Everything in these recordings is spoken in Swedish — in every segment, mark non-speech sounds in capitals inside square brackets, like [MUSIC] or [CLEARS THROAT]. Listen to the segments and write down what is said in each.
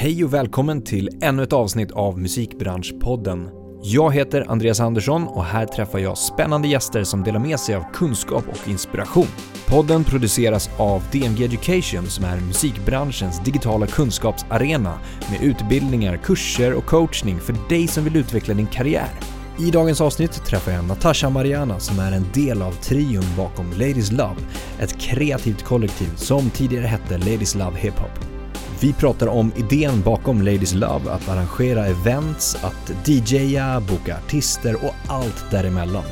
Hej och välkommen till ännu ett avsnitt av Musikbranschpodden. Jag heter Andreas Andersson och här träffar jag spännande gäster som delar med sig av kunskap och inspiration. Podden produceras av DMG Education som är musikbranschens digitala kunskapsarena med utbildningar, kurser och coachning för dig som vill utveckla din karriär. I dagens avsnitt träffar jag Natasha Mariana som är en del av trion bakom Ladies Love, ett kreativt kollektiv som tidigare hette Ladies Love Hip Hop. Vi pratar om idén bakom Ladies Love, att arrangera events, att DJa, boka artister och allt däremellan.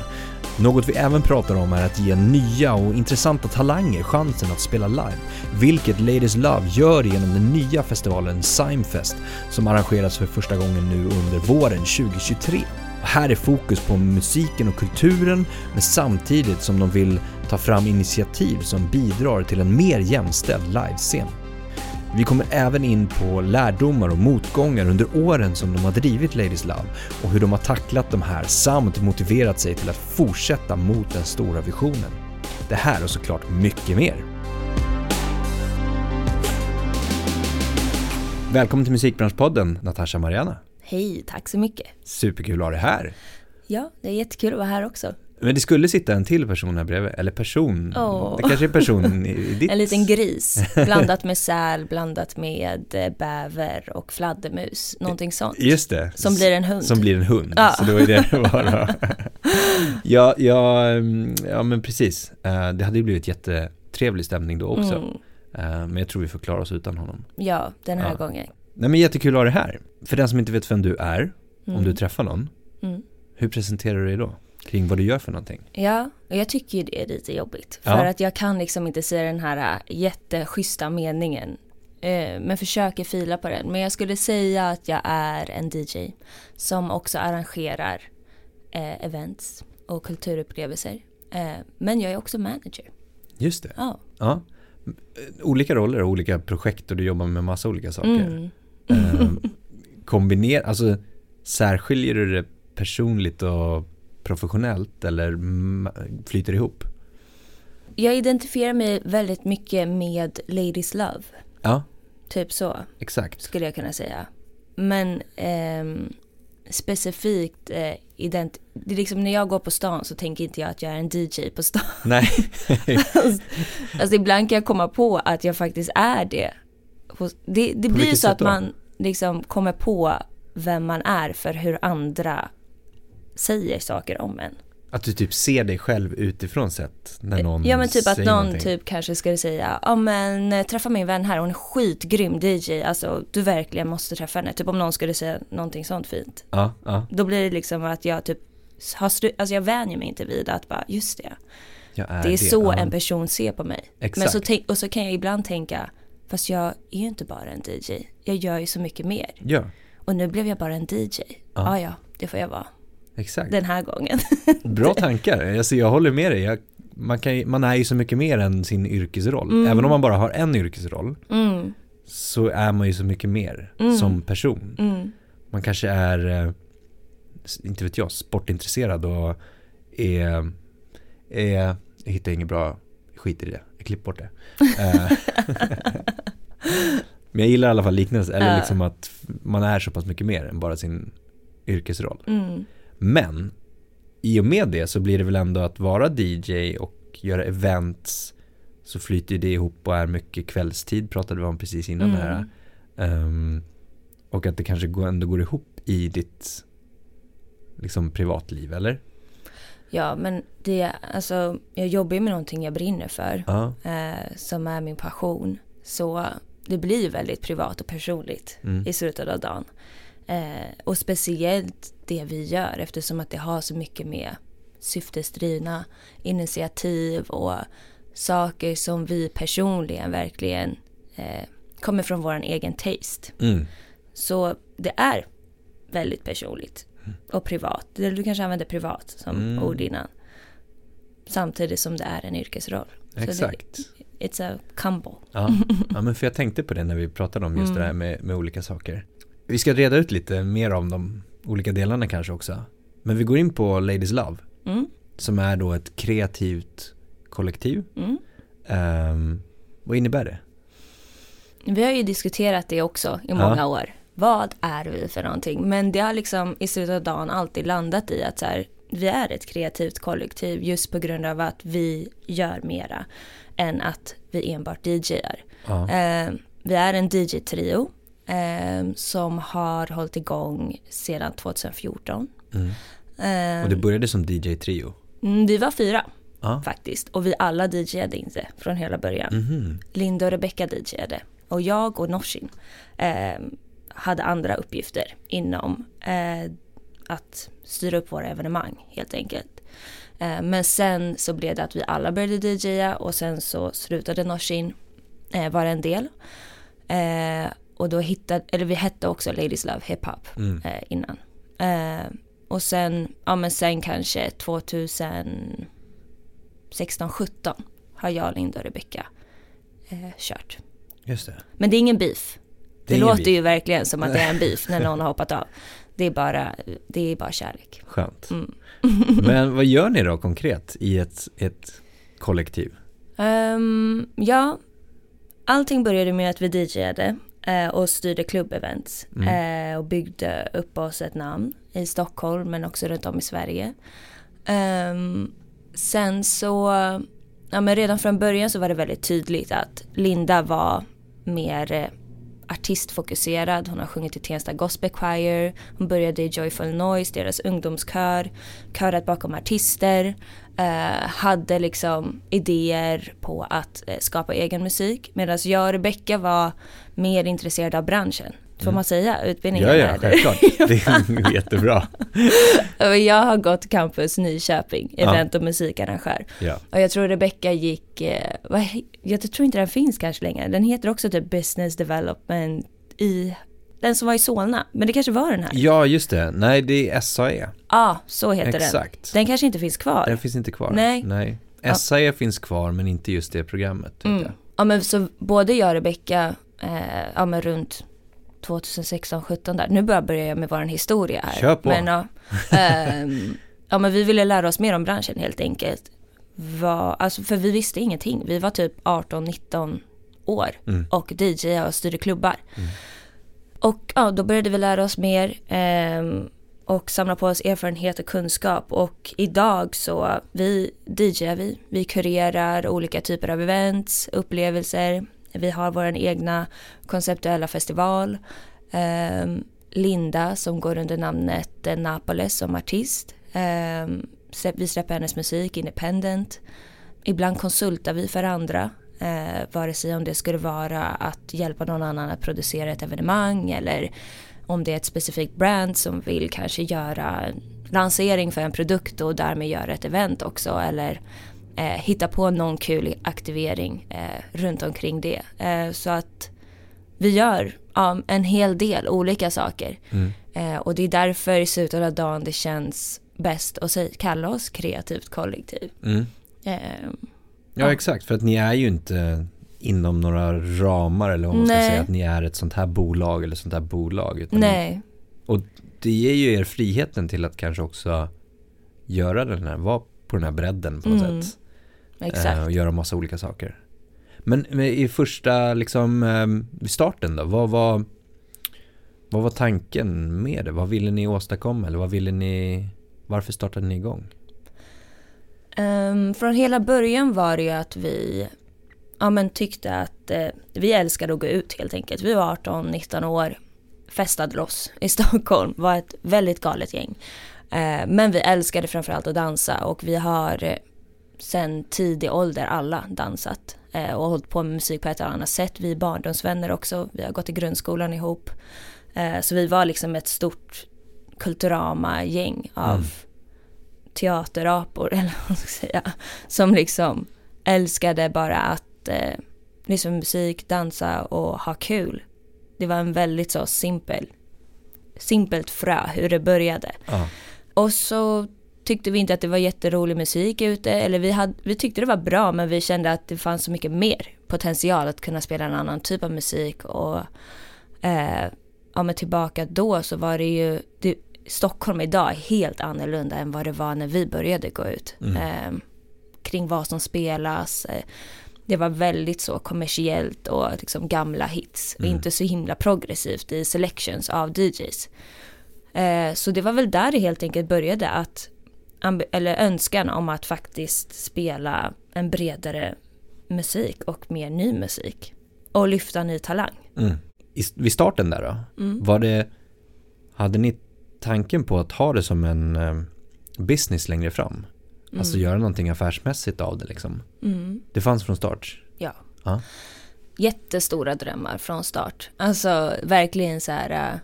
Något vi även pratar om är att ge nya och intressanta talanger chansen att spela live, vilket Ladies Love gör genom den nya festivalen Simefest som arrangeras för första gången nu under våren 2023. Här är fokus på musiken och kulturen, men samtidigt som de vill ta fram initiativ som bidrar till en mer jämställd livescen. Vi kommer även in på lärdomar och motgångar under åren som de har drivit Ladies Love och hur de har tacklat de här samt motiverat sig till att fortsätta mot den stora visionen. Det här och såklart mycket mer. Välkommen till Musikbranschpodden, Natasha Mariana. Hej, tack så mycket. Superkul att ha dig här. Ja, det är jättekul att vara här också. Men det skulle sitta en till person här bredvid, eller person. Åh. Det kanske är person i i [LAUGHS] ditt... En liten gris, [LAUGHS] blandat med säl, blandat med eh, bäver och fladdermus, någonting sånt. Just det. Som blir en hund. Som blir en hund. Ja. Så det var ju det det var. ja, ja, mm, ja, men precis. Eh, Det hade ju blivit jättetrevlig stämning då också. Mm, Eh, Men jag tror vi får klara oss utan honom. ja, den här Ja. gången. Nej men jättekul att ha dig här. För den som inte vet vem du är, om Mm. du träffar någon, Mm. hur presenterar du dig då? Kring vad du gör för någonting? Ja, och jag tycker ju det är lite jobbigt. För Ja. att jag kan liksom inte säga den här äh, jätteschyssta meningen. Eh, Men försöker fila på den. Men jag skulle säga att jag är en DJ. Som också arrangerar eh, events och kulturupplevelser. Eh, Men jag är också manager. Just det. Ja. Ja. Olika roller och olika projekt och du jobbar med massa olika saker. Mm. Eh, kombiner, alltså särskiljer du det personligt och professionellt eller flyter ihop? Jag identifierar mig väldigt mycket med Ladies Love. Ja, Typ så exakt. skulle jag kunna säga. Men ehm, specifikt eh, ident- det är liksom när jag går på stan så tänker inte jag att jag är en DJ på stan. [LAUGHS] Nej, [LAUGHS] Alltså ibland kan jag komma på att jag faktiskt är det. Det, det blir så att man liksom kommer på vem man är för hur andra säger saker om en. att du typ ser dig själv utifrån sett när någon Ja men typ att någon någonting. typ kanske skulle säga, ja men eh, träffa min vän här, hon är skitgrym DJ, alltså du verkligen måste träffa henne. Typ om någon skulle säga någonting sånt fint. Ja, ja, Då blir det liksom att jag typ har alltså jag vänjer mig inte vid att bara, just det. är Det är så ja. en person ser på mig. Exakt. Men så tänk, och så kan jag ibland tänka, fast jag är ju inte bara en DJ. Jag gör ju så mycket mer. Ja, Och nu blev jag bara en DJ. Ja, ja, det får jag vara. Exakt. Den här gången. [LAUGHS] Bra tankar. Alltså, jag håller med dig. Jag, man, kan, man är ju så mycket mer än sin yrkesroll. Mm. Även om man bara har en yrkesroll Mm, så är man ju så mycket mer Mm. som person. mm, Man kanske är, eh, inte vet jag, sportintresserad och är, är jag hittar inget bra, skit i det, jag klipper bort det. Eh, [LAUGHS] Men jag gillar i alla fall liknelsen, eller liksom att man är så pass mycket mer än bara sin yrkesroll. Men i och med det så blir det väl ändå att vara DJ och göra events så flyter det ihop och är mycket kvällstid pratade vi om precis innan Mm. här. Ehm, och att det kanske ändå går ihop i ditt liksom privatliv eller? Ja, men det, alltså, jag jobbar ju med någonting jag brinner för. Ja. Eh, som är min passion. Så det blir väldigt privat och personligt Mm. i slutet av dagen. Eh, och speciellt det vi gör eftersom att det har så mycket med syftesdrivna initiativ och saker som vi personligen verkligen eh, kommer från vår egen taste. Mm. Så det är väldigt personligt och privat. Du kanske använder privat som Mm. ord innan. Samtidigt som det är en yrkesroll. Exakt. Det, it's a combo. Ja. [LAUGHS] ja, men för jag tänkte på det när vi pratade om just Mm. det här med, med olika saker. Vi ska reda ut lite mer om de olika delarna kanske också. Men vi går in på Ladies Love. Mm, Som är då ett kreativt kollektiv. mm. Ehm, vad innebär det? Vi har ju diskuterat det också i många år. Vad är vi för någonting? Men det har liksom i slutet av dagen alltid landat i att så här, vi är ett kreativt kollektiv just på grund av att vi gör mera än att vi enbart DJar. Ja. Eh, vi är en DJ-trio eh, som har hållit igång sedan 2014. Mm. Eh, Och det började som DJ-trio? mm, vi var fyra Ja. faktiskt och vi alla DJade inte från hela början. Mhm. Linda och Rebecca DJade och jag och Norsin eh, hade andra uppgifter inom eh, att styra upp våra evenemang helt enkelt. Eh, men sen så blev det att vi alla började DJa och sen så slutade Norsin eh, vara en del. Eh, och då hittade, eller vi hette också Ladies Love Hip Hop Mm. eh, innan. Eh, och sen, ja men sen kanske 2016, 17 har jag, Linda och Rebecca eh, kört. Just det. Men det är ingen beef. Det, ingen låter beef. ju verkligen som att det är en beef när [LAUGHS] någon har hoppat av. Det är bara, det är bara kärlek. Skönt. Mm. [LAUGHS] Men [LAUGHS] vad gör ni då konkret i ett, ett kollektiv? Ehm, ja, allting började med att vi DJade eh, och styrde klubbevents Mm. eh, och byggde upp oss ett namn i Stockholm men också runt om i Sverige. Ehm, sen så, ja men redan från början så var det väldigt tydligt att Linda var mer eh, artistfokuserad. Hon har sjungit i Tensta Gospel Choir. Hon började i Joyful Noise, deras ungdomskör. Körat bakom artister. Eh, hade liksom idéer på att eh, skapa egen musik. Medan jag och Rebecca var mer intresserade av branschen. Får man säga? Utbildningen Ja, ja, självklart. [LAUGHS] Det är jättebra. Jag har gått campus Nyköping, Ja. event och musikarrangör. Ja. Och jag tror Rebecca gick, eh, jag tror inte den finns kanske längre. Den heter också typ business development i, den som var i Solna. Men det kanske var den här. Ja, ja, just det. Nej, det är SAE. så heter den. Exakt. Den kanske inte finns kvar. Den finns inte kvar. Nej. Nej. Ja. SAE finns kvar, men inte just det programmet. vet Mm. Ja men så både jag och Rebecca, eh, ja men runt 2016, 17 där. Nu börjar jag börja med vår historia här. Kör på. Men, ja, ehm, ja men vi ville lära oss mer om branschen helt enkelt. Vad, alltså för vi visste ingenting. Vi var typ 18-19 år Mm. och DJ och styrde klubbar. Och ja, då började vi lära oss mer ehm, och samla på oss erfarenhet och kunskap. Och idag så vi DJar vi. Vi kurerar olika typer av events, upplevelser. Vi har vår egna konceptuella festival. Ehm, Linda som går under namnet eh, Napoles som artist. Ehm, vi släpper hennes musik independent. Ibland konsultar vi för andra. Eh, vare sig om det skulle vara att hjälpa någon annan att producera ett evenemang eller om det är ett specifikt brand som vill kanske göra lansering för en produkt och därmed göra ett event också eller eh, hitta på någon kul aktivering eh, runt omkring det. Eh, så att vi gör ja, en hel del olika saker. Mm. Eh, och det är därför i slutet av dagen det känns bäst att säga, kalla oss kreativt kollektiv. Mm. Eh, Ja, Ja. exakt. För att ni är ju inte inom några ramar eller vad man ska Nej. säga att ni är ett sånt här bolag eller sånt här bolag. Nej, det ger ju er friheten till att kanske också göra den här, vara på den här bredden på något Mm, sätt. Exakt. Eh, och göra massa olika saker. Men men i första, liksom, eh, vid starten då, vad var, vad var tanken med det? Vad ville ni åstadkomma? Eller vad ville ni, varför startade ni igång? Ehm, från hela början var det ju att vi ja, men tyckte att eh, vi älskade att gå ut helt enkelt. Vi var 18-19 år, festade loss i [LAUGHS] Stockholm, var ett väldigt galet gäng. Eh, men vi älskade framförallt att dansa och vi har eh, sen tidig ålder alla dansat eh, och hållit på med musik på ett eller annat sätt. Vi är barndomsvänner också, vi har gått i grundskolan ihop. Eh, så vi var liksom ett stort kulturama-gäng av Mm. teaterapor [LAUGHS] eller vad man ska säga. Som liksom älskade bara att eh, liksom musik, dansa och ha kul. Det var en väldigt så simpel, simpelt frö hur det började. Ja. Och så tyckte vi inte att det var jätterolig musik ute, eller vi, hade, vi tyckte det var bra men vi kände att det fanns så mycket mer potential att kunna spela en annan typ av musik och eh, ja men tillbaka då så var det ju, det, Stockholm idag är helt annorlunda än vad det var när vi började gå ut. Mm. Eh, kring vad som spelas, eh, det var väldigt så kommersiellt och liksom gamla hits. Mm. inte så himla progressivt i selections av DJs. Eh, så det var väl där det helt enkelt började att, eller önskan om att faktiskt spela en bredare musik och mer ny musik. Och lyfta ny talang. Mm. I, vid starten där då, Mm. var det, hade ni tanken på att ha det som en eh, business längre fram? Alltså göra någonting affärsmässigt av det liksom? Mm. Det fanns från start? Ja. Ja. Jättestora drömmar från start. Alltså verkligen så här uh,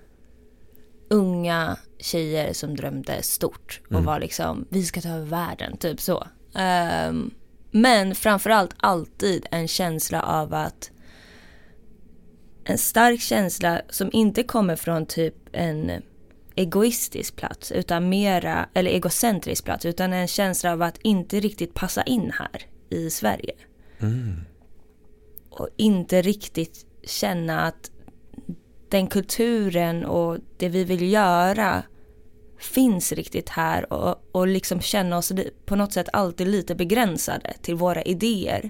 unga tjejer som drömde stort och Mm. var liksom, vi ska ta över världen, typ så. Ehm, men framförallt alltid en känsla av att en stark känsla som inte kommer från typ en egoistisk plats utan mera, eller egocentrisk plats utan en känsla av att inte riktigt passa in här i Sverige Mm. och inte riktigt känna att den kulturen och det vi vill göra finns riktigt här och, och liksom känna oss på något sätt alltid lite begränsade till våra idéer.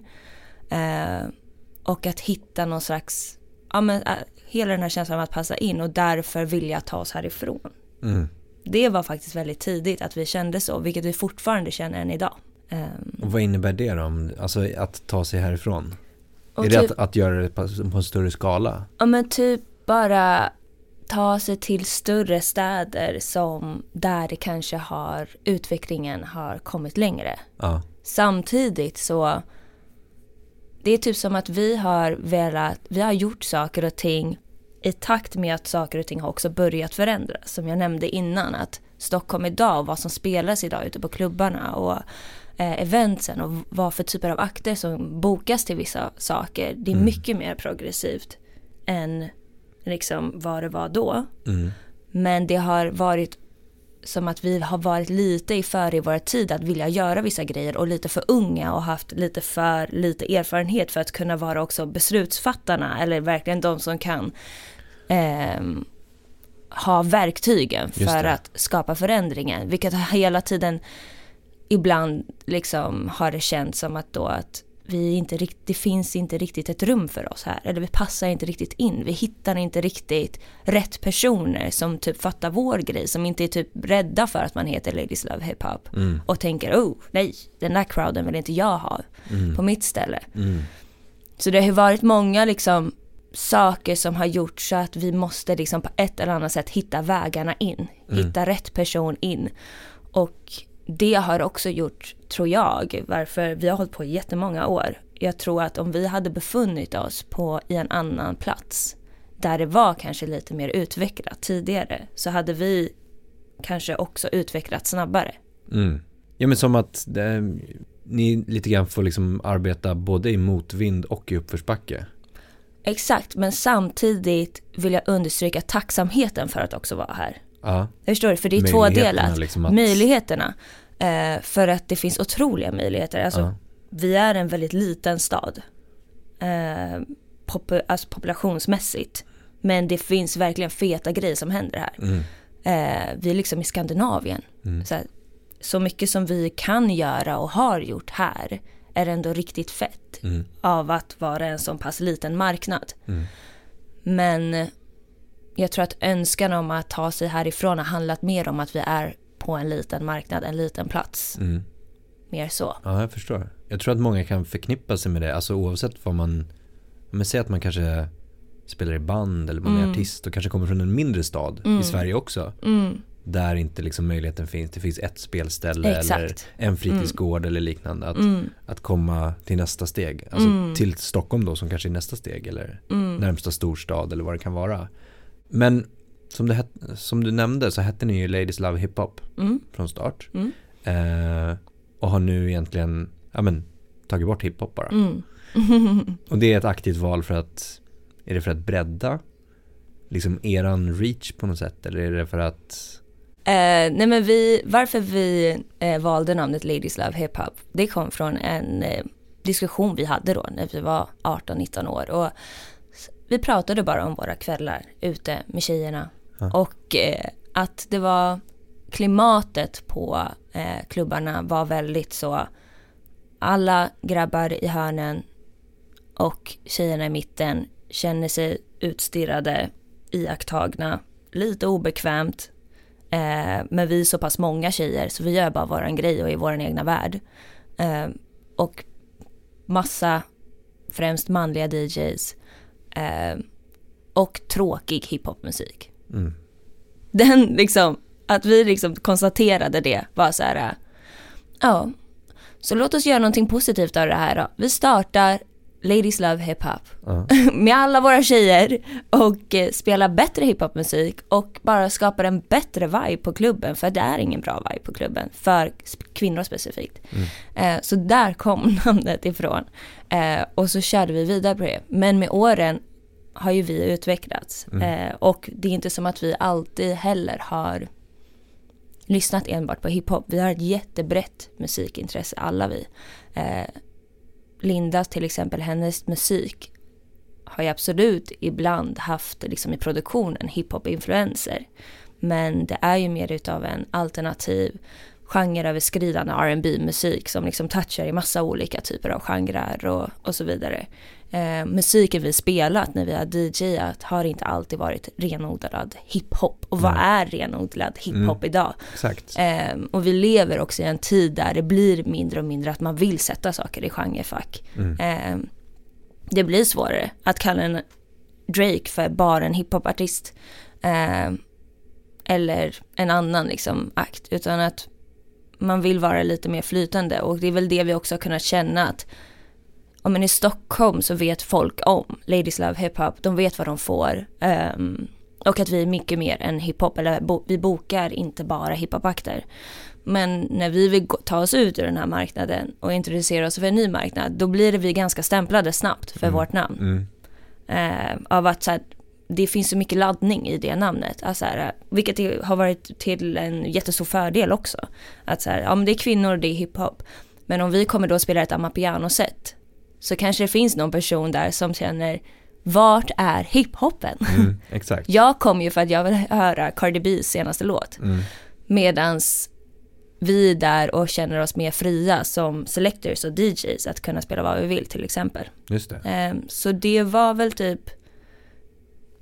Eh, och att hitta någon slags, ja men eh, hela den här känslan av att passa in och därför vilja ta oss härifrån. Mm. Det var faktiskt väldigt tidigt att vi kände så, vilket vi fortfarande känner än idag. Ehm, Och vad innebär det då? om- Alltså att ta sig härifrån? är det typ- att, att göra det på, på en större skala? Ja men typ bara ta sig till större städer som där det kanske har utvecklingen har kommit längre. Ja. Samtidigt så det är typ som att vi har velat, vi har gjort saker och ting i takt med att saker och ting har också börjat förändras. Som jag nämnde innan att Stockholm idag och vad som spelas idag ute på klubbarna och eh, eventsen och vad för typer av akter som bokas till vissa saker. Det är Mm. mycket mer progressivt än liksom vad det var då. Mm. Men det har varit som att vi har varit lite i före i vår tid att vilja göra vissa grejer och lite för unga och haft lite för lite erfarenhet för att kunna vara också beslutsfattarna eller verkligen de som kan ehm, ha verktygen för att skapa förändringen. Vilket hela tiden ibland liksom har det känts som att då att vi inte rikt, det finns inte riktigt ett rum för oss här. Eller vi passar inte riktigt in. Vi hittar inte riktigt rätt personer som typ fattar vår grej. Som inte är typ rädda för att man heter Ladies Love Hip Hop. Mm. Och tänker oh nej, den där crowden vill inte jag ha Mm. på mitt ställe. Mm. Så det har varit många liksom saker som har gjort så att vi måste liksom på ett eller annat sätt hitta vägarna in. Mm. Hitta rätt person in. Och det har också gjort, tror jag, varför vi har hållit på i jättemånga år. Jag tror att om vi hade befunnit oss på i en annan plats där det var kanske lite mer utvecklat tidigare så hade vi kanske också utvecklats snabbare. Mm. Ja men som att eh, ni lite grann får liksom arbeta både i motvind och i uppförsbacke. Exakt, men samtidigt vill jag understryka tacksamheten för att också vara här. Ja. Jag förstår du? För det är Möjligheterna tvådelat. liksom att- Möjligheterna. Eh, för att det finns otroliga möjligheter. Alltså, Ja. Vi är en väldigt liten stad. Eh, pop- alltså populationsmässigt. Men det finns verkligen feta grejer som händer här. Mm. Eh, vi är liksom i Skandinavien. Mm. Så, här, så mycket som vi kan göra och har gjort här är ändå riktigt fett. Mm. Av att vara en så pass liten marknad. Mm. Men jag tror att önskan om att ta sig härifrån har handlat mer om att vi är på en liten marknad, en liten plats. Mm. Mer så. Ja, jag förstår. Jag tror att många kan förknippa sig med det, alltså oavsett vad man, men säg att man kanske spelar i band eller man är Mm. artist och kanske kommer från en mindre stad Mm. i Sverige också. Mm, Där inte liksom möjligheten finns, det finns ett spelställe eller exakt. en fritidsgård eller liknande. Att, Mm, att komma till nästa steg, alltså Mm. till Stockholm då som kanske är nästa steg eller mm, närmsta storstad eller vad det kan vara. Men som, det som du nämnde så hette ni ju Ladies Love Hip Hop mm, från start. mm, Eh, och har nu egentligen, ja men, tagit bort hiphop bara. mm. [LAUGHS] Och det är ett aktivt val för att, är det för att bredda liksom eran reach på något sätt? Eller är det för att, Eh, nej men vi, varför vi eh, valde namnet Ladies Love Hip Hop, det kom från en eh, diskussion vi hade då när vi var 18-19 år. Och vi pratade bara om våra kvällar ute med tjejerna. Ja. Och eh, att det var klimatet på eh, klubbarna var väldigt så, alla grabbar i hörnen och tjejerna i mitten känner sig utstirrade, iakttagna, lite obekvämt. Eh, men vi är så pass många tjejer så vi gör bara våran grej och i våran egna värld. Eh, och massa, främst manliga DJs eh, och tråkig hiphopmusik. Mm. Den liksom, att vi liksom konstaterade det var så här, ja, så låt oss göra någonting positivt av det här då. Vi startar Ladies Love Hip Hop Ja. [LAUGHS] med alla våra tjejer och eh, spelar bättre hiphopmusik och bara skapar en bättre vibe på klubben för det är ingen bra vibe på klubben för kvinnor specifikt. Eh, så där kom [LAUGHS] namnet ifrån. Eh, och så körde vi vidare på det. Men med åren har ju vi utvecklats eh, och det är inte som att vi alltid heller har lyssnat enbart på hiphop. Vi har ett jättebrett musikintresse alla vi. Eh, Linda till exempel, hennes musik har ju absolut ibland haft liksom i produktionen hiphop-influenser. Men det är ju mer utav en alternativ genreöverskridande R&B musik som liksom touchar i massa olika typer av genrer och, och så vidare. Eh, musiken vi spelat när vi har DJat har inte alltid varit renodlad hiphop. Och vad Nej. är renodlad hiphop idag? Exakt. Ehm, och vi lever också i en tid där det blir mindre och mindre att man vill sätta saker i genrefack. Mm. Ehm, det blir svårare att kalla en Drake för bara en hiphopartist. Ehm, eller en annan liksom akt. Utan att man vill vara lite mer flytande. Och det är väl det vi också har kunnat känna att om man i Stockholm så vet folk om Ladies Love Hip Hop. De vet vad de får. Ehm, och att vi är mycket mer än hiphop. Eller bo, vi bokar inte bara hiphopakter. Men när vi vill ta oss ut ur den här marknaden och introducera oss för en ny marknad. Då blir vi ganska stämplade snabbt för vårt namn. Mm. Eh, av att så här, det finns så mycket laddning i det namnet. Alltså, så här, vilket har varit till en jättestor fördel också. Att så här, ja men det är kvinnor, det är hiphop. Men om vi kommer då spela ett Amapiano-set. Så kanske det finns någon person där som känner, vart är hiphopen? Mm. [LAUGHS] Exakt. Jag kom ju för att jag vill höra Cardi B's senaste låt. Mm. Medans vi är där och känner oss mer fria som selectors och DJs att kunna spela vad vi vill till exempel. Just det. Ehm, Så det var väl typ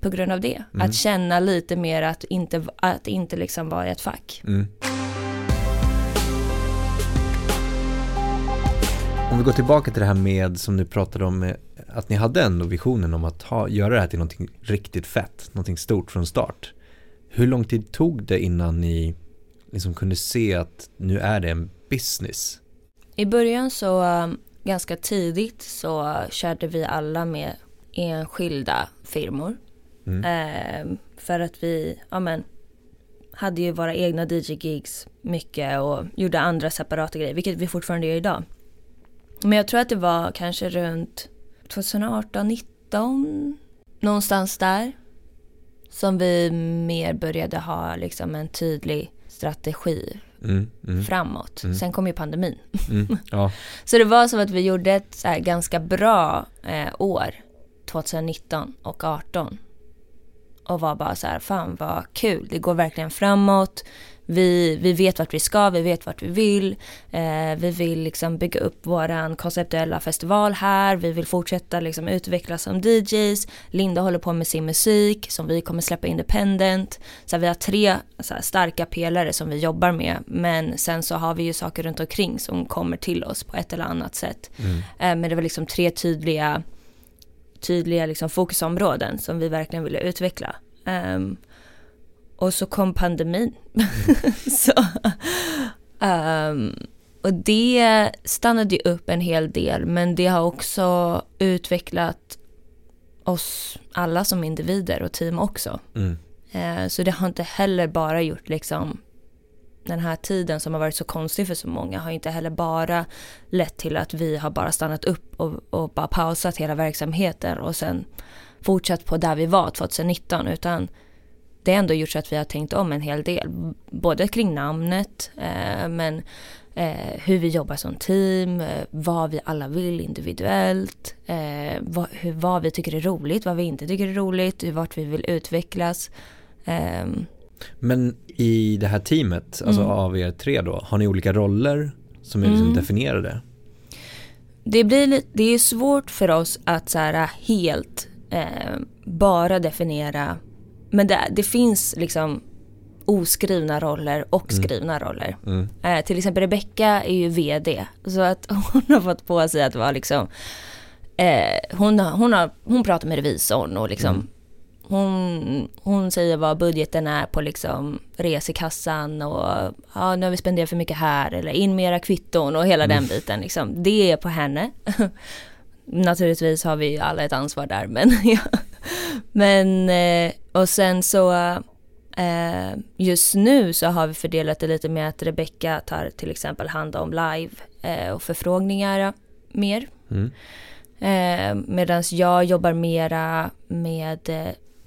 på grund av det. Mm. Att känna lite mer att inte, att inte liksom vara i ett fack. Mm. Om vi går tillbaka till det här med som du pratade om, att ni hade ändå visionen om att ha, göra det här till någonting riktigt fett, någonting stort från start. Hur lång tid tog det innan ni liksom kunde se att nu är det en business? I början så um, ganska tidigt så körde vi alla med enskilda firmor. Mm. Ehm, för att vi, ja men, hade ju våra egna DJ-gigs mycket och gjorde andra separata grejer, vilket vi fortfarande gör idag. Men jag tror att det var kanske runt 2018, 19 någonstans där. Som vi mer började ha liksom en tydlig strategi Mm, mm, framåt. Mm. Sen kom ju pandemin. mm, ja, [LAUGHS] Så det var som att vi gjorde ett ganska bra eh, år 2019 och 2018. Och var bara så här, fan vad kul, det går verkligen framåt. Vi, vi vet vart vi ska, vi vet vart vi vill. Eh, vi vill liksom bygga upp våran konceptuella festival här. Vi vill fortsätta liksom utvecklas som DJs. Linda håller på med sin musik som vi kommer släppa independent. Så vi har tre så här, starka pelare som vi jobbar med. Men sen så har vi ju saker runt omkring som kommer till oss på ett eller annat sätt. mm, Eh, men det var liksom tre tydliga, tydliga liksom fokusområden som vi verkligen ville utveckla. Ehm, och så kom pandemin. [LAUGHS] så, ehm, och det stannade ju upp en hel del men det har också utvecklat oss alla som individer och team också. mm, Eh, Så det har inte heller bara gjort liksom den här tiden som har varit så konstig för så många har inte heller bara lett till att vi har bara stannat upp och, och bara pausat hela verksamheten och sen fortsatt på där vi var 2019 utan det har ändå gjort så att vi har tänkt om en hel del. Både kring namnet eh, men eh, hur vi jobbar som team, eh, vad vi alla vill individuellt, eh, vad, hur, vad vi tycker är roligt, vad vi inte tycker är roligt, hur- vart vi vill utvecklas. Ehm, men i det här teamet, alltså Mm. av er tre då, har ni olika roller som är liksom Mm. definierade? det blir det är svårt för oss att så här, helt eh, bara definiera, men det, det finns liksom oskrivna roller och Mm. skrivna roller. Mm. Eh, till exempel Rebecca är ju VD, så att [LAUGHS] hon har fått på sig att vara liksom, eh, hon, har, hon, har, hon pratar med revisorn och liksom Mm. Hon, hon säger vad budgeten är på liksom resekassan och ja, nu har vi spenderat för mycket här eller in mera kvitton och hela Mm. den biten liksom. Det är på henne. [LAUGHS] Naturligtvis har vi alla ett ansvar där men. [LAUGHS] Men eh, och sen så eh, just nu så har vi fördelat det lite med att Rebecca tar till exempel hand om live eh, och förfrågningar mer. Mm. Medan jag jobbar mera med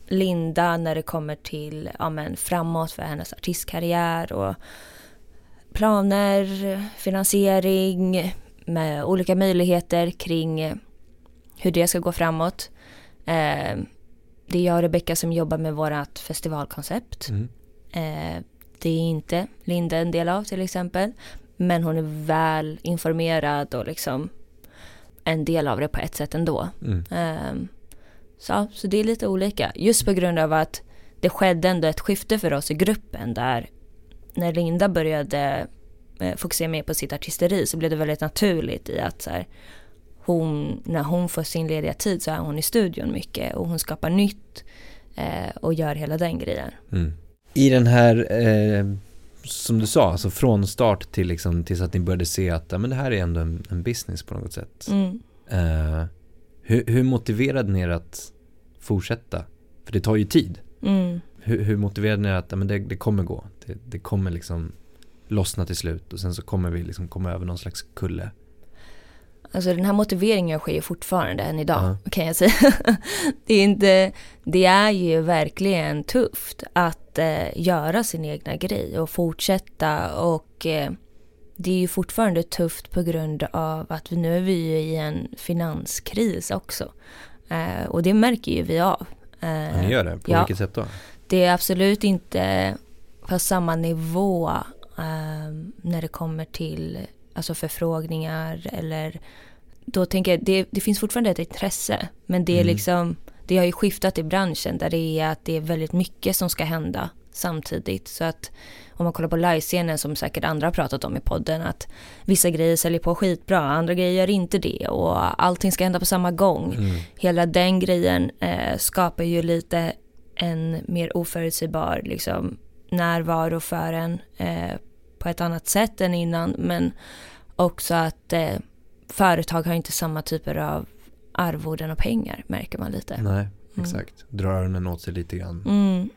Linda när det kommer till ja, men framåt för hennes artistkarriär och planer, finansiering med olika möjligheter kring eh, hur det ska gå framåt. Eh, det är jag och Rebecka som jobbar med vårt festivalkoncept. Mm. Eh, det är inte Linda en del av till exempel. Men hon är väl informerad och liksom en del av det på ett sätt ändå. Mm. Ehm, så, så det är lite olika. Just på grund av att det skedde ändå ett skifte för oss i gruppen där när Linda började eh, fokusera mer på sitt artisteri så blev det väldigt naturligt i att så här, hon, när hon får sin lediga tid så är hon i studion mycket och hon skapar nytt eh, och gör hela den grejen. Mm. I den här, eh, som du sa, alltså från start till liksom, tills att ni började se att ja, men det här är ändå en, en business på något sätt. Mm. Eh, hur, hur motiverade ni er att fortsätta? För det tar ju tid. Mm. Hur, hur motiverade ni er att men det, det kommer gå? Det, det kommer liksom lossna till slut och sen så kommer vi liksom komma över någon slags kulle. Alltså den här motiveringen sker ju fortfarande än idag Ja. kan jag säga. [LAUGHS] det, är inte, det är ju verkligen tufft att eh, göra sin egna grej och fortsätta och eh, det är ju fortfarande tufft på grund av att nu är vi ju i en finanskris också. Eh, och det märker ju vi av. Eh, Ja, ni gör det? På ja. vilket sätt då? det är absolut inte på samma nivå ehm, när det kommer till alltså förfrågningar eller då tänker jag det, det finns fortfarande ett intresse men det är Mm. liksom det har ju skiftat i branschen där det är att det är väldigt mycket som ska hända samtidigt så att om man kollar på livescenen som säkert andra har pratat om i podden att vissa grejer säljer på skitbra, andra grejer gör inte det och allting ska hända på samma gång Mm. hela den grejen eh, skapar ju lite en mer oförutsägbar liksom, närvaro för en eh, på ett annat sätt än innan. Men också att eh, företag har inte samma typer av arvoden och pengar märker man lite. Nej, Mm. exakt. Drar öronen åt sig lite grann Mm.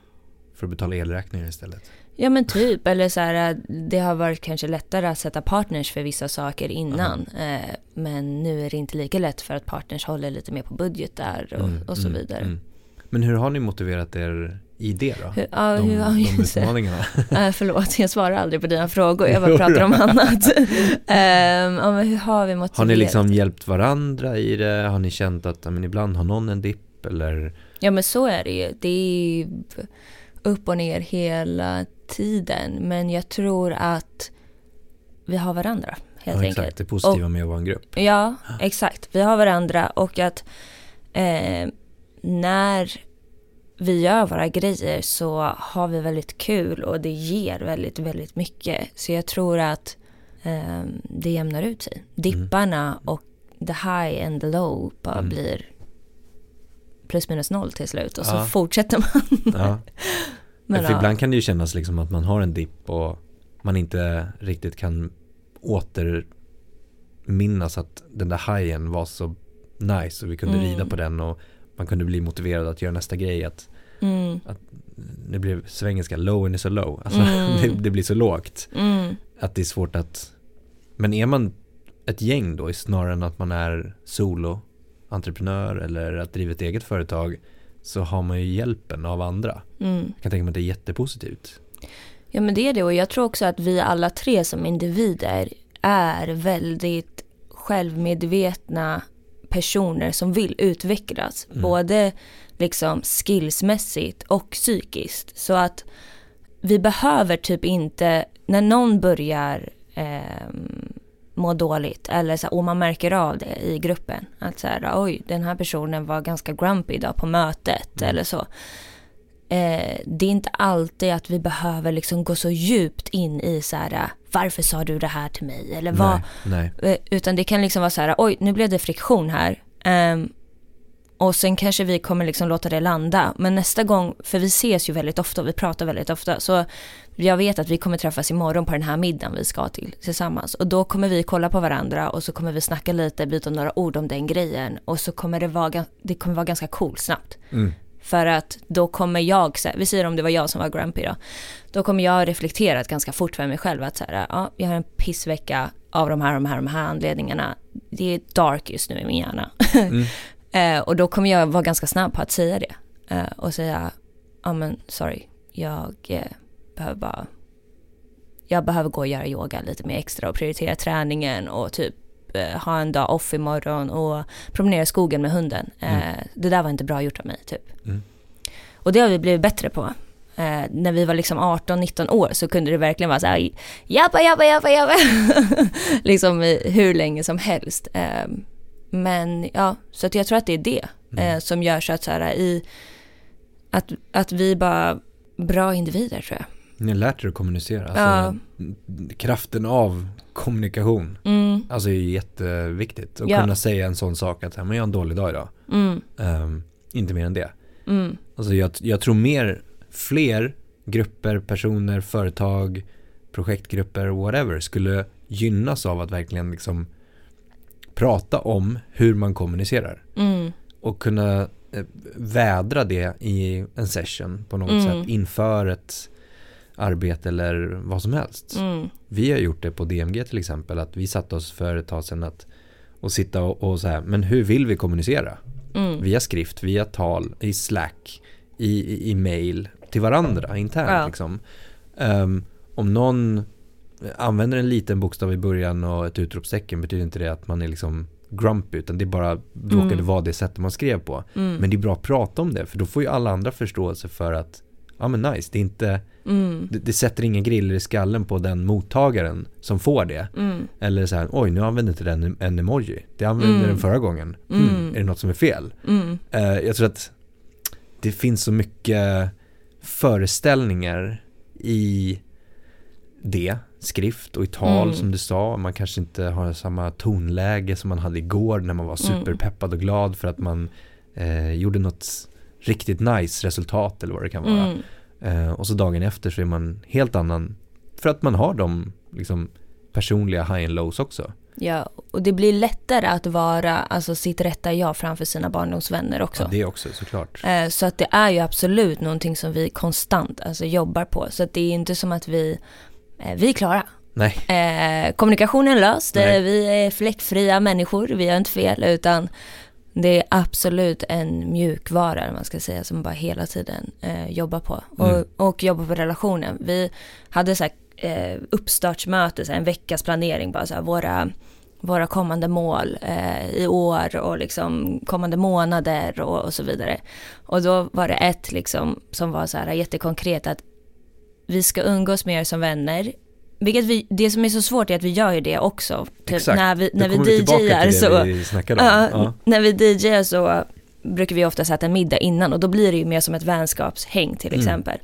För att betala elräkningar istället. Ja men typ, eller så här, det har varit kanske lättare att sätta partners för vissa saker innan. Eh, men nu är det inte lika lätt för att partners håller lite mer på budgetar och, Mm, och så mm, vidare. mm. Men hur har ni motiverat er i det då? Hur, ja, de, hur har de utmaningarna? [LAUGHS] Äh, förlåt, jag svarar aldrig på dina frågor. Jag bara [LAUGHS] pratar om annat. [LAUGHS] Ehm, ja, hur har vi motiverat? Har ni liksom hjälpt varandra i det? Har ni känt att ja, men ibland har någon en dipp eller? Ja, men så är det ju. Det är upp och ner hela tiden. Men jag tror att vi har varandra, helt ja, enkelt. exakt, det positiva med att vara en grupp. Ja, exakt. Vi har varandra och att eh, när vi gör våra grejer så har vi väldigt kul och det ger väldigt, väldigt mycket. Så jag tror att eh, det jämnar ut sig. Dipparna och the high and the low bara Mm. blir plus minus noll till slut och så Ja. fortsätter man. Ja. [LAUGHS] Men, för ja. ibland kan det ju kännas liksom att man har en dipp och man inte riktigt kan återminnas att den där hajen var så nice och vi kunde Mm. rida på den och man kunde bli motiverad att göra nästa grej att Mm, det blev svengelska low and so low alltså Mm. [LAUGHS] det, det blir så lågt mm, att det är svårt att men är man ett gäng då snarare än att man är solo entreprenör eller att driva ett eget företag så har man ju hjälpen av andra mm. jag kan tänka mig att det är jättepositivt Ja men det är det och jag tror också att vi alla tre som individer är väldigt självmedvetna personer som vill utvecklas. Mm. Både liksom skillsmässigt och psykiskt. Så att vi behöver typ inte, när någon börjar ehm, mår dåligt eller så här, och man märker av det i gruppen. Att så här, oj, den här personen var ganska grumpy idag på mötet Mm. eller så. Eh, det är inte alltid att vi behöver liksom gå så djupt in i så här, varför sa du det här till mig? Eller vad, Nej, nej. Eh, Utan det kan liksom vara så här, oj nu blev det friktion här. Ehm, och sen kanske vi kommer liksom låta det landa. Men nästa gång, för vi ses ju väldigt ofta och vi pratar väldigt ofta. Så jag vet att vi kommer träffas imorgon på den här middagen vi ska till tillsammans. Och då kommer vi kolla på varandra och så kommer vi snacka lite, byta några ord om den grejen. Och så kommer det vara, det kommer vara ganska coolt snabbt. Mm. För att då kommer jag, vi säger om det var jag som var grumpy då. Då kommer jag reflekterat ganska fort för mig själv att så här, ja, jag har en pissvecka av de här, de här, de här anledningarna. Det är dark just nu i min hjärna. Mm. [LAUGHS] eh, och då kommer jag vara ganska snabb på att säga det. Eh, och säga, ja men sorry, jag eh, behöver bara, jag behöver gå och göra yoga lite mer extra och prioritera träningen och typ eh, ha en dag off imorgon och promenera i skogen med hunden. Eh, Det där var inte bra gjort av mig typ. Mm. Och det har vi blivit bättre på. Eh, när vi var liksom 18-19 år så kunde det verkligen vara så här, jabba, jabba, jabba, jabba. [LAUGHS] liksom hur länge som helst. Eh, men ja, så att jag tror att det är det eh, som gör så att så här i, att, att vi bara bra individer tror jag. Ni har lärt er att kommunicera. Alltså, Ja. Kraften av kommunikation. Mm, Alltså är jätteviktigt. Att Ja. kunna säga en sån sak att "Men jag har en dålig dag idag. mm, Ehm, inte mer än det. mm, Alltså jag, jag tror mer, fler grupper, personer, företag, projektgrupper, whatever, skulle gynnas av att verkligen liksom prata om hur man kommunicerar. mm, Och kunna eh, vädra det i en session på något Mm. sätt inför ett arbete eller vad som helst. mm, Vi har gjort det på DMG till exempel, att vi satte oss för ett tag sedan att och sitta och, och så här, men hur vill vi kommunicera? mm. Via skrift, via tal, i Slack, i, i, i mail, till varandra internt Ja. liksom. Ehm, om någon använder en liten bokstav i början och ett utropstecken betyder inte det att man är liksom grumpy utan det är bara råkade Mm. vara det sättet man skrev på. Mm. Men det är bra att prata om det för då får ju alla andra förståelse för att ja men nice, det är inte Mm. det, det sätter ingen griller i skallen på den mottagaren som får det. Mm. Eller så här, oj nu använder inte den en emoji. Det använde Mm. den förra gången. Hmm, Mm. är det något som är fel? Mm. Eh, jag tror att det finns så mycket föreställningar i det, skrift och i tal Mm. som du sa. Man kanske inte har samma tonläge som man hade igår när man var superpeppad och glad för att man eh, gjorde något riktigt nice resultat eller vad det kan vara. Mm. Eh, och så dagen efter så är man helt annan för att man har de liksom, personliga high and lows också. Ja, och det blir lättare att vara alltså, sitt rätta jag framför sina barndomsvänner också. Ja, det också såklart. Eh, Så att det är ju absolut någonting som vi konstant alltså, jobbar på. Så att det är inte som att vi, vi är klara. Nej, Eh, kommunikationen är löst, Nej. eh, vi är fläckfria människor, vi gör inte fel utan det är absolut en mjukvara, man ska säga, som bara hela tiden eh, jobbar på. Mm. Och, och jobbar på relationen. Vi hade så här, eh, uppstartsmöte, så här, en veckas planering, bara så här, våra, våra kommande mål eh, i år och liksom kommande månader och, och så vidare. Och då var det ett liksom som var så här jättekonkret att vi ska umgås mer som vänner. Vilket vi, det som är så svårt är att vi gör ju det också. Typ exakt. när vi, när vi DJar så, vi ja, Ja. när vi DJar så brukar vi ofta äta en middag innan och då blir det ju mer som ett vänskapshäng till Mm. exempel.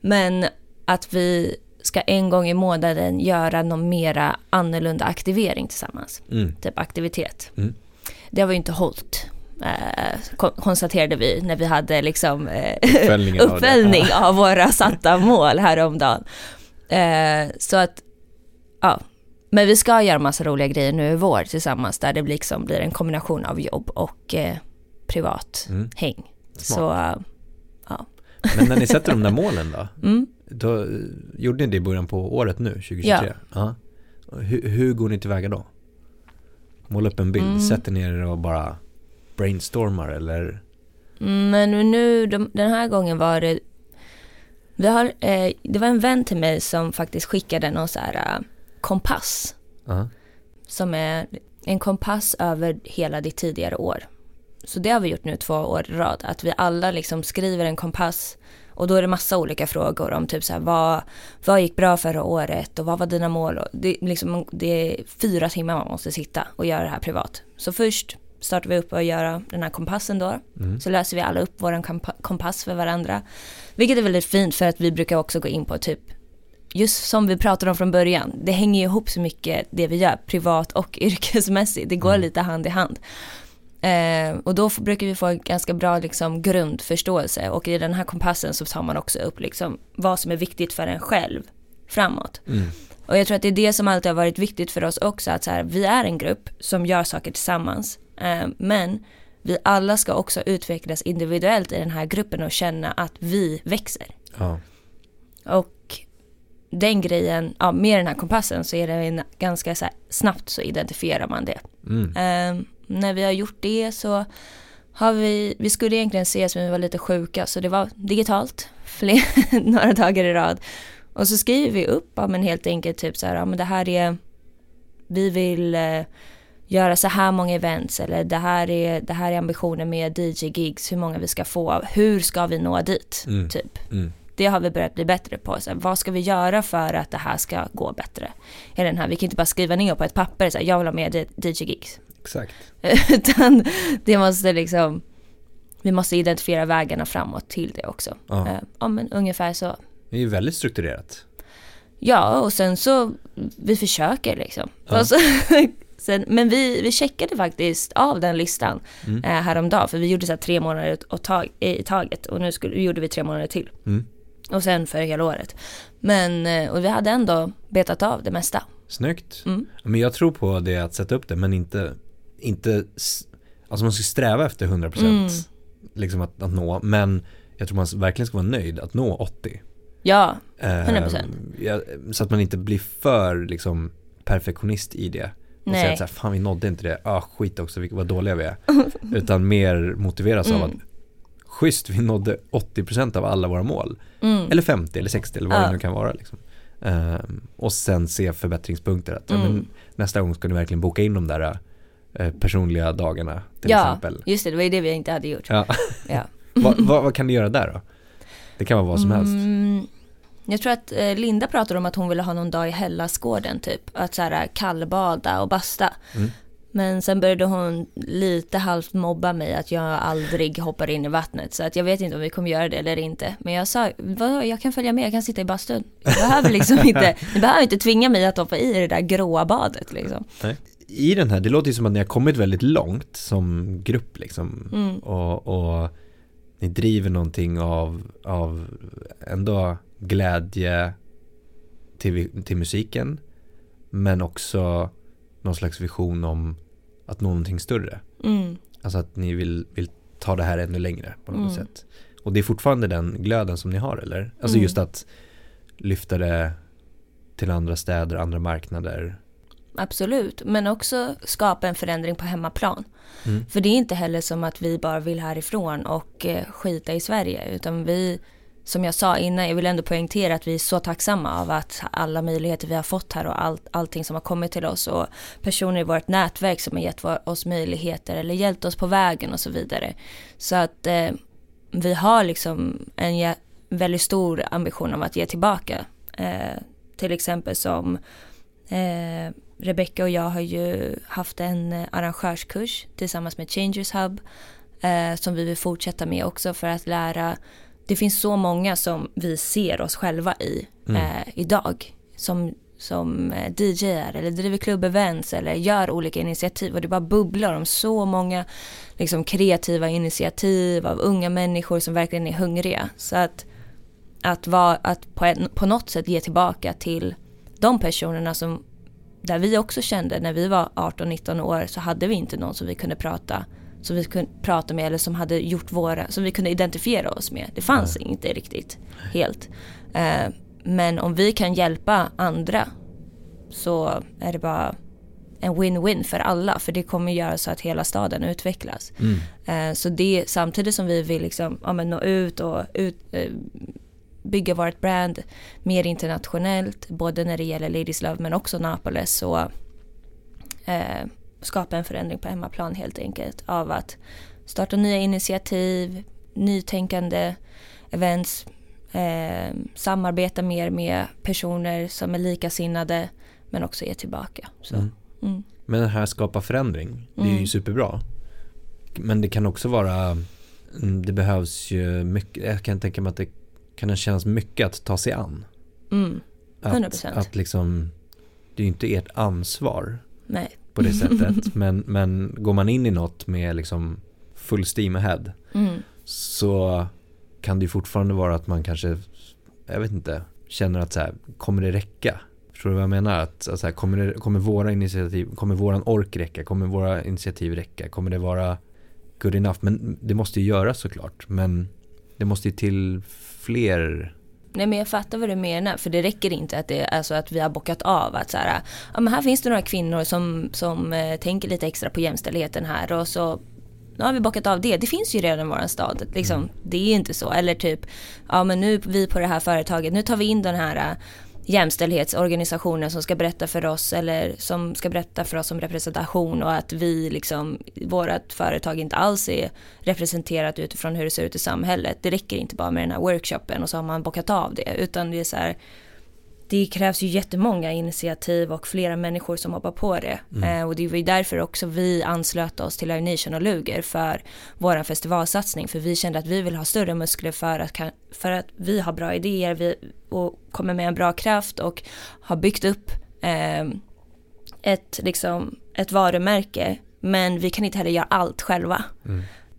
Men att vi ska en gång i månaden göra någon mera annorlunda aktivering tillsammans. Mm. Typ aktivitet. Mm. Det har vi inte hållit. Eh, kon- konstaterade vi när vi hade liksom eh, Uppföljningen av uppföljning av våra satta mål häromdagen. Eh, så att, ja. Men vi ska göra massa roliga grejer nu i vår tillsammans där det liksom blir en kombination av jobb och eh, privat Mm. häng. Smart. Så, eh, Men när ni sätter de där målen då? [LAUGHS] mm. Då gjorde ni det i början på året nu, 2023? Ja. Ja. Hur, hur går ni tillväga då? Måla upp en bild, Mm. sätter ni er och bara brainstormar eller? Men nu, de, den här gången var det, vi har, eh, det var en vän till mig som faktiskt skickade någon så här eh, kompass. Ja. Som är en kompass över hela ditt tidigare år. Så det har vi gjort nu två år i rad. Att vi alla liksom skriver en kompass Och då är det massa olika frågor om typ så här, vad, vad gick bra förra året och vad var dina mål? Och det, liksom, det är fyra timmar man måste sitta och göra det här privat. Så först startar vi upp och göra den här kompassen då. Mm. Så löser vi alla upp vår kompass för varandra. Vilket är väldigt fint för att vi brukar också gå in på typ just som vi pratade om från början, det hänger ihop så mycket det vi gör, privat och [LAUGHS] yrkesmässigt. Det går mm. lite hand i hand. Eh, och då brukar vi få en ganska bra liksom, grundförståelse och i den här kompassen så tar man också upp liksom, vad som är viktigt för en själv framåt. Mm. Och jag tror att det är det som alltid har varit viktigt för oss också, att så här, vi är en grupp som gör saker tillsammans, men vi alla ska också utvecklas individuellt i den här gruppen och känna att vi växer. Ja. Och den grejen, ja, med den här kompassen så är det en, ganska så här, snabbt så identifierar man det. Mm. Eh, när vi har gjort det så har vi, vi skulle egentligen ses men vi var lite sjuka så det var digitalt fler, [LAUGHS] några dagar i rad. Och så skriver vi upp, ja men helt enkelt typ så här, ja men det här är, vi vill eh, göra så här många events eller det här är, det här är ambitionen med DJ-gigs, hur många vi ska få, hur ska vi nå dit, mm. typ. Mm. Det har vi börjat bli bättre på. Så här, vad ska vi göra för att det här ska gå bättre? I den här, vi kan inte bara skriva ner på ett papper, så här, jag vill ha med DJ-gigs. Exakt. [LAUGHS] Utan det måste liksom, vi måste identifiera vägarna framåt till det också. Ja, uh, ja men ungefär så. Det är ju väldigt strukturerat. Ja, och sen så, vi försöker liksom. Ja. [LAUGHS] Sen, men vi, vi checkade faktiskt av den listan mm. eh, häromdagen, för vi gjorde så tre månader och tag, i taget och nu skulle, gjorde vi tre månader till. Mm. Och sen för hela året. Men, eh, och vi hade ändå betat av det mesta. Snyggt. Mm. Men jag tror på det att sätta upp det, men inte inte, alltså man ska sträva efter 100% mm. liksom att, att nå, men jag tror man verkligen ska vara nöjd att nå 80. Ja, 100%. Eh, så att man inte blir för liksom perfektionist i det. Och säger att så här, fan vi nådde inte det, ah skit också, vad dåliga vi är. [LAUGHS] Utan mer motiveras mm. av att schysst, vi nådde 80% av alla våra mål. Mm. Eller 50 eller 60 eller vad ja. det nu kan vara. Liksom. Um, och sen se förbättringspunkter. Att, mm. ja, men, nästa gång ska ni verkligen boka in de där Eh, personliga dagarna till ja, exempel. Ja, just det, det var ju det vi inte hade gjort. Ja. [LAUGHS] vad, vad, [LAUGHS] vad, kan du göra där då? Det kan vara vad som helst. Mm, jag tror att eh, Linda pratade om att hon ville ha någon dag i Hellasgården typ. Att så här kallbada och basta. Mm. Men sen började hon lite halvt mobba mig att jag aldrig hoppar in i vattnet. Så att jag vet inte om vi kommer göra det eller inte. Men jag sa, jag kan följa med, jag kan sitta i bastun. Jag behöver liksom inte, [LAUGHS] ni behöver inte tvinga mig att hoppa i det där gråa badet liksom. Nej i den här, det låter ju som att ni har kommit väldigt långt som grupp liksom. Mm. Och, och, ni driver någonting av, av ändå glädje till, till musiken. Men också någon slags vision om att nå någonting större. Mm. Alltså att ni vill, vill ta det här ännu längre på något mm. sätt. Och det är fortfarande den glöden som ni har eller? Alltså mm. just att lyfta det till andra städer, andra marknader absolut. Men också skapa en förändring på hemmaplan. Mm. För det är inte heller som att vi bara vill härifrån och eh, skita i Sverige. Utan vi, som jag sa innan, jag vill ändå poängtera att vi är så tacksamma av att alla möjligheter vi har fått här och all, allting som har kommit till oss och personer i vårt nätverk som har gett oss möjligheter eller hjälpt oss på vägen och så vidare. Så att eh, vi har liksom en väldigt stor ambition om att ge tillbaka. Eh, till exempel som eh, Rebecca och jag har ju haft en eh, arrangörskurs tillsammans med Changers Hub eh, som vi vill fortsätta med också för att lära. Det finns så många som vi ser oss själva i mm. eh, idag som, som eh, DJar eller driver klubbevents eller gör olika initiativ och det bara bubblar om så många liksom, kreativa initiativ av unga människor som verkligen är hungriga. Så att, att, vara, att på, på något sätt ge tillbaka till de personerna som där vi också kände när vi var 18-19 år så hade vi inte någon som vi kunde prata som vi kunde prata med eller som hade gjort våra, som vi kunde identifiera oss med. Det fanns Nej. inte riktigt helt. Eh, men om vi kan hjälpa andra så är det bara en win-win för alla för det kommer göra så att hela staden utvecklas. Mm. Eh, så det samtidigt som vi vill liksom, ja, men nå ut och ut, eh, bygga vårt brand mer internationellt, både när det gäller Ladies Love men också Napoles och eh, skapa en förändring på hemmaplan helt enkelt av att starta nya initiativ, nytänkande events, eh, samarbeta mer med personer som är likasinnade men också ge tillbaka. Mm. mm. Men det här skapa förändring, det är ju Mm. superbra. Men det kan också vara, mm, det behövs ju mycket, jag kan tänka mig att det kan kännas mycket att ta sig an. Mm. Att, 100%. att liksom, det är ju inte ert ansvar Nej. På det [LAUGHS] sättet. men, men går man in i något med liksom full steam ahead Mm. så kan det ju fortfarande vara att man kanske, jag vet inte, känner att så här, kommer det räcka? Förstår du vad jag menar? Att, att så här, kommer, det, kommer våra initiativ, kommer våran ork räcka? Kommer våra initiativ räcka? Kommer det vara good enough? Men det måste ju göras såklart. Men det måste ju till fler Nej men jag fattar vad du menar för det räcker inte att det alltså att vi har bockat av att så här, ja men här finns det några kvinnor som, som eh, tänker lite extra på jämställdheten här och så nu har vi bockat av det. Det finns ju redan i våran stad. Liksom, Det är inte så. Eller typ, ja men nu vi på det här företaget, nu tar vi in den här jämställdhetsorganisationer jämställdhetsorganisationen som ska berätta för oss eller som ska berätta för oss om representation och att vi liksom, vårat företag inte alls är representerat utifrån hur det ser ut i samhället. Det räcker inte bara med den här workshopen och så har man bockat av det utan det är så här det krävs ju jättemånga initiativ och flera människor som hoppar på det. Eh, och det var ju därför också vi anslöt oss till Live Nation och Luger för vår festivalsatsning. För vi kände att vi vill ha större muskler för att, för att vi har bra idéer vi, och kommer med en bra kraft och har byggt upp eh, ett, liksom, ett varumärke. Men vi kan inte heller göra allt själva.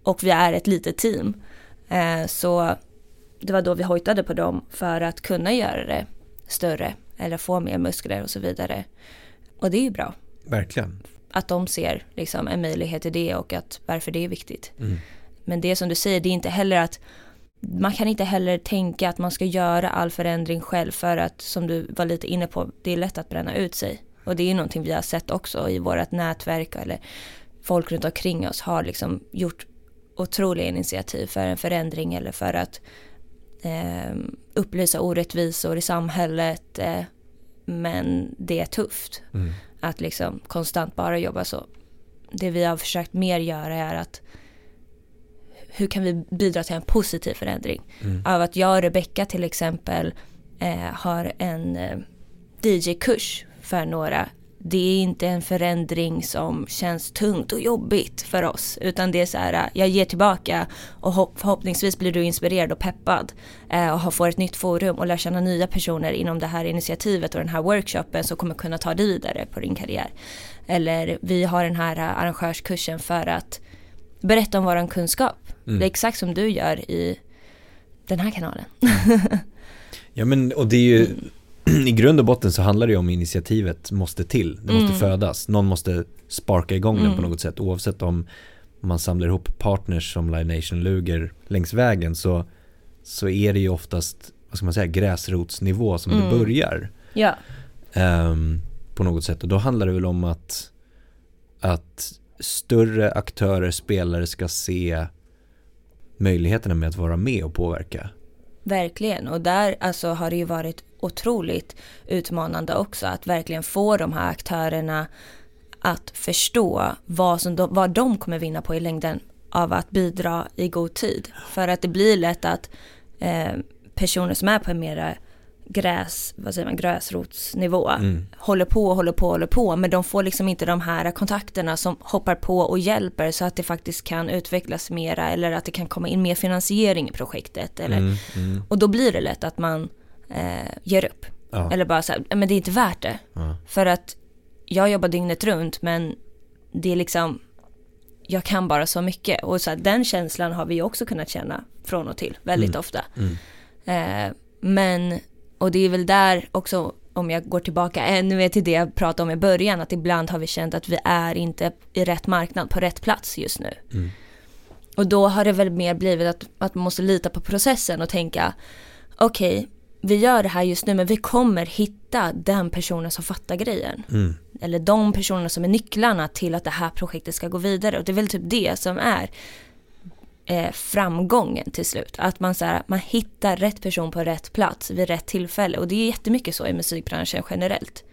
Och vi är ett litet team. Eh, så det var då vi hojtade på dem för att kunna göra det större eller få mer muskler och så vidare. Och det är ju bra Verkligen. att de ser liksom en möjlighet i det och att varför det är viktigt. Mm. Men det som du säger, det är inte heller att man kan inte heller tänka att man ska göra all förändring själv för att som du var lite inne på, det är lätt att bränna ut sig. Och det är någonting vi har sett också i vårt nätverk eller folk runt omkring oss har liksom gjort otroliga initiativ för en förändring eller för att eh, upplysa orättvisor i samhället. Eh, men det är tufft Mm. att liksom konstant bara jobba så. Det vi har försökt mer göra är att hur kan vi bidra till en positiv förändring? Mm. Av att jag och Rebecka till exempel eh, har en eh, DJ-kurs för några. Det är inte en förändring som känns tungt och jobbigt för oss. Utan det är så här, jag ger tillbaka och hopp- förhoppningsvis blir du inspirerad och peppad. Eh, och har- får ett nytt forum och lär känna nya personer inom det här initiativet och den här workshopen som kommer kunna ta dig vidare på din karriär. Eller vi har den här eh, arrangörskursen för att berätta om våran kunskap. Mm. Det är exakt som du gör i den här kanalen. [LAUGHS] Ja men och det är ju [CLEARS THROAT] i grund och botten så handlar det ju om initiativet måste till. Det måste Mm. födas. Någon måste sparka igång den på Mm. något sätt. Oavsett om man samlar ihop partners som Live Nation Luger längs vägen så, så är det ju oftast, vad ska man säga, gräsrotsnivå som det Mm. börjar. Ja. ehm, på något sätt. Och då handlar det väl om att, att större aktörer, spelare ska se möjligheterna med att vara med och påverka. Verkligen, och där alltså har det ju varit otroligt utmanande också att verkligen få de här aktörerna att förstå vad, som de, vad de kommer vinna på i längden av att bidra i god tid. För att det blir lätt att eh, personer som är på en mera gräs, vad säger man, gräsrotsnivå Mm. håller på och håller på och håller på men de får liksom inte de här kontakterna som hoppar på och hjälper så att det faktiskt kan utvecklas mera eller att det kan komma in mer finansiering i projektet eller Mm, mm, och då blir det lätt att man eh, ger upp. ja, Eller bara så här, "Ja, men det är inte värt det. ja. För att jag jobbar dygnet runt men det är liksom, jag kan bara så mycket. Och så här, den känslan har vi också kunnat känna från och till väldigt Mm. ofta. Mm. Eh, men, och det är väl där också, om jag går tillbaka ännu mer till det jag pratade om i början, att ibland har vi känt att vi är inte i rätt marknad, på rätt plats just nu. Mm. Och då har det väl mer blivit att, att man måste lita på processen och tänka, okej, vi gör det här just nu men vi kommer hitta den personen som fattar grejen. Mm. Eller de personerna som är nycklarna till att det här projektet ska gå vidare. Och det är väl typ det som är eh, framgången till slut. Att man, så här, man hittar rätt person på rätt plats vid rätt tillfälle. Och det är jättemycket så i musikbranschen generellt.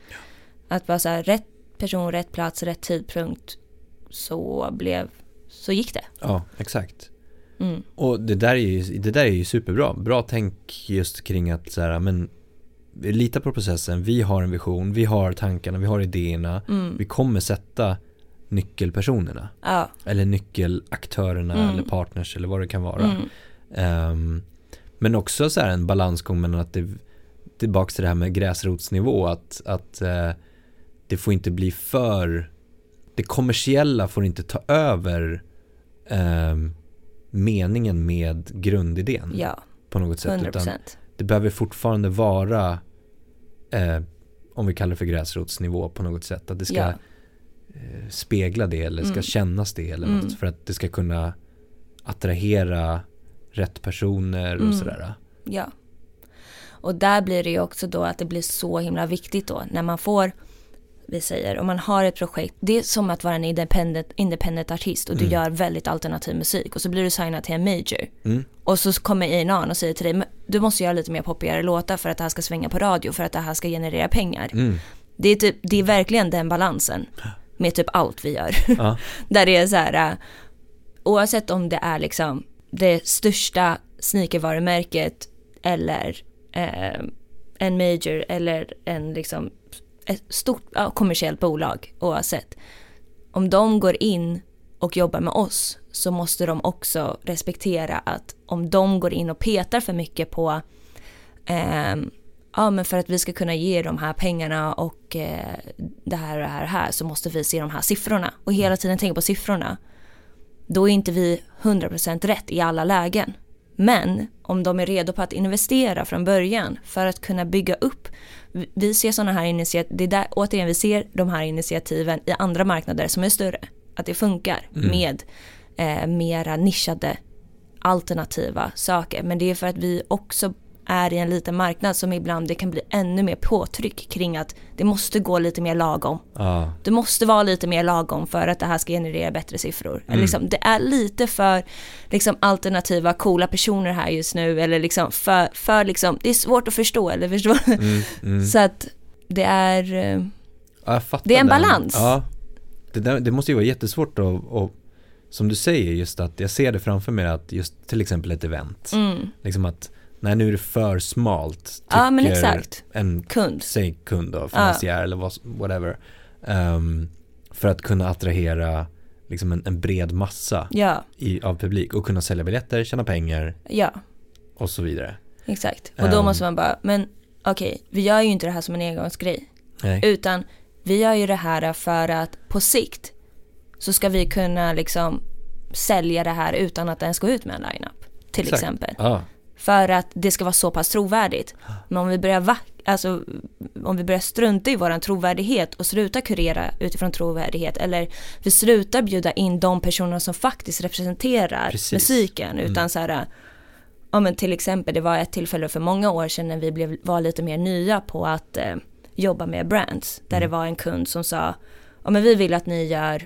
Att bara så här, rätt person, rätt plats, rätt tidpunkt. Så blev, så gick det. Ja, exakt. Mm. Och det där, är ju, det där är ju superbra. Bra tänk just kring att så här, men vi litar på processen, vi har en vision, vi har tankarna, vi har idéerna. Mm. Vi kommer sätta nyckelpersonerna. Ja. Eller nyckelaktörerna Mm. eller partners eller vad det kan vara. Ehm, men också så här en balansgång mellan att det tillbaks till det här med gräsrotsnivå att, att eh, det får inte bli för det kommersiella får inte ta över ehm, meningen med grundidén ja, på något sätt 100 utan procent. det behöver fortfarande vara eh, om vi kallar det för gräsrotsnivå på något sätt att det ska Ja. eh, spegla det eller ska Mm. kännas det eller Mm. något för att det ska kunna attrahera rätt personer och Mm. sådär. Ja. Och där blir det ju också då att det blir så himla viktigt då när man får, vi säger, om man har ett projekt, det är som att vara en independent, independent artist och du Mm. gör väldigt alternativ musik och så blir du signad till en major. Mm. Och så kommer A&R och säger till dig, "Men du måste göra lite mer poppigare låtar för att det här ska svänga på radio, för att det här ska generera pengar. Mm. Det, är typ, det är verkligen den balansen med typ allt vi gör. Ja. [LAUGHS] Där det är så här, äh, oavsett om det är liksom det största sneakervarumärket eller eh, en major eller en liksom ett stort ja, kommersiellt bolag oavsett. Om de går in och jobbar med oss så måste de också respektera att om de går in och petar för mycket på ehm, ja men för att vi ska kunna ge de här pengarna och eh, det här och det här och här så måste vi se de här siffrorna och hela tiden tänka på siffrorna. Då är inte vi 100% rätt i alla lägen. Men om de är redo på att investera från början för att kunna bygga upp. Vi- ser sådana här initiativ, det är där, återigen vi ser de här initiativen i andra marknader som är större. Att det funkar Mm. med eh, mera nischade alternativa saker. Men det är för att vi också är i en liten marknad som ibland det kan bli ännu mer påtryck kring att det måste gå lite mer lagom. Ja. Det måste vara lite mer lagom för att det här ska generera bättre siffror. Eller Liksom, det är lite för liksom, alternativa, coola personer här just nu. Eller liksom för, för liksom, det är svårt att förstå, eller förstå. Mm. [LAUGHS] Mm. Så att det är, eh, Ja, Det är en den. balans. Ja. Det, där, det måste ju vara jättesvårt att, och, som du säger just att jag ser det framför mig att just till exempel ett event. mm, Liksom att nej nu är det för smalt. Ja, men exakt. En kund. säg kund då, finansiär eller vad, whatever. Ehm, för att kunna attrahera liksom en, en bred massa Ja, i, av publik och kunna sälja biljetter, tjäna pengar ja, och så vidare. exakt. Och då Ehm. måste man bara, men okej, vi gör ju inte det här som en engångsgrej. Nej. Utan vi gör ju det här för att på sikt så ska vi kunna liksom sälja det här utan att ens gå ut med en lineup. Till Exakt. exempel. Ja, För att det ska vara så pass trovärdigt. Men om vi börjar, va- alltså, om vi börjar strunta i våran trovärdighet och sluta kurera utifrån trovärdighet eller vi slutar bjuda in de personer som faktiskt representerar Precis. musiken utan Mm. så här Ja men till exempel det var ett tillfälle för många år sedan när vi blev, var lite mer nya på att eh, jobba med brands. Där Mm. det var en kund som sa Ja men vi vill att ni gör,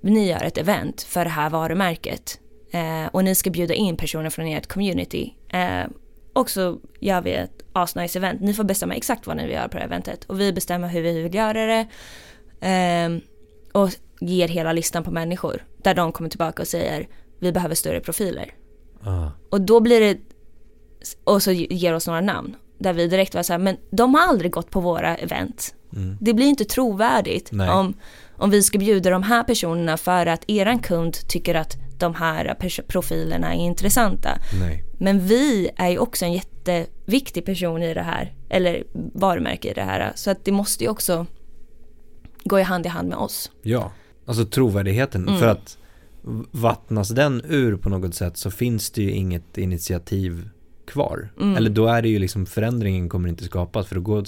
ni gör ett event för det här varumärket. Eh, och ni ska bjuda in personer från ert community. Eh, och så gör vi ett asnice event. Ni får bestämma exakt vad ni vill göra på det här eventet. Och vi bestämmer hur vi vill göra det. Eh, och ger hela listan på människor. Där de kommer tillbaka och säger vi behöver större profiler. ja, Och då blir det, och så ger oss några namn. Där vi direkt var så här, men de har aldrig gått på våra event. mm. Det blir inte trovärdigt Nej. om, om vi ska bjuda de här personerna för att eran kund tycker att de här profilerna är intressanta. nej. Men vi är ju också en jätteviktig person i det här, eller varumärke i det här. Så att det måste ju också gå i hand i hand med oss. Ja, alltså trovärdigheten. Mm. För att vattnas den ur på något sätt så finns det ju inget initiativ kvar. Mm. Eller då är det ju liksom förändringen kommer inte skapas för då, går,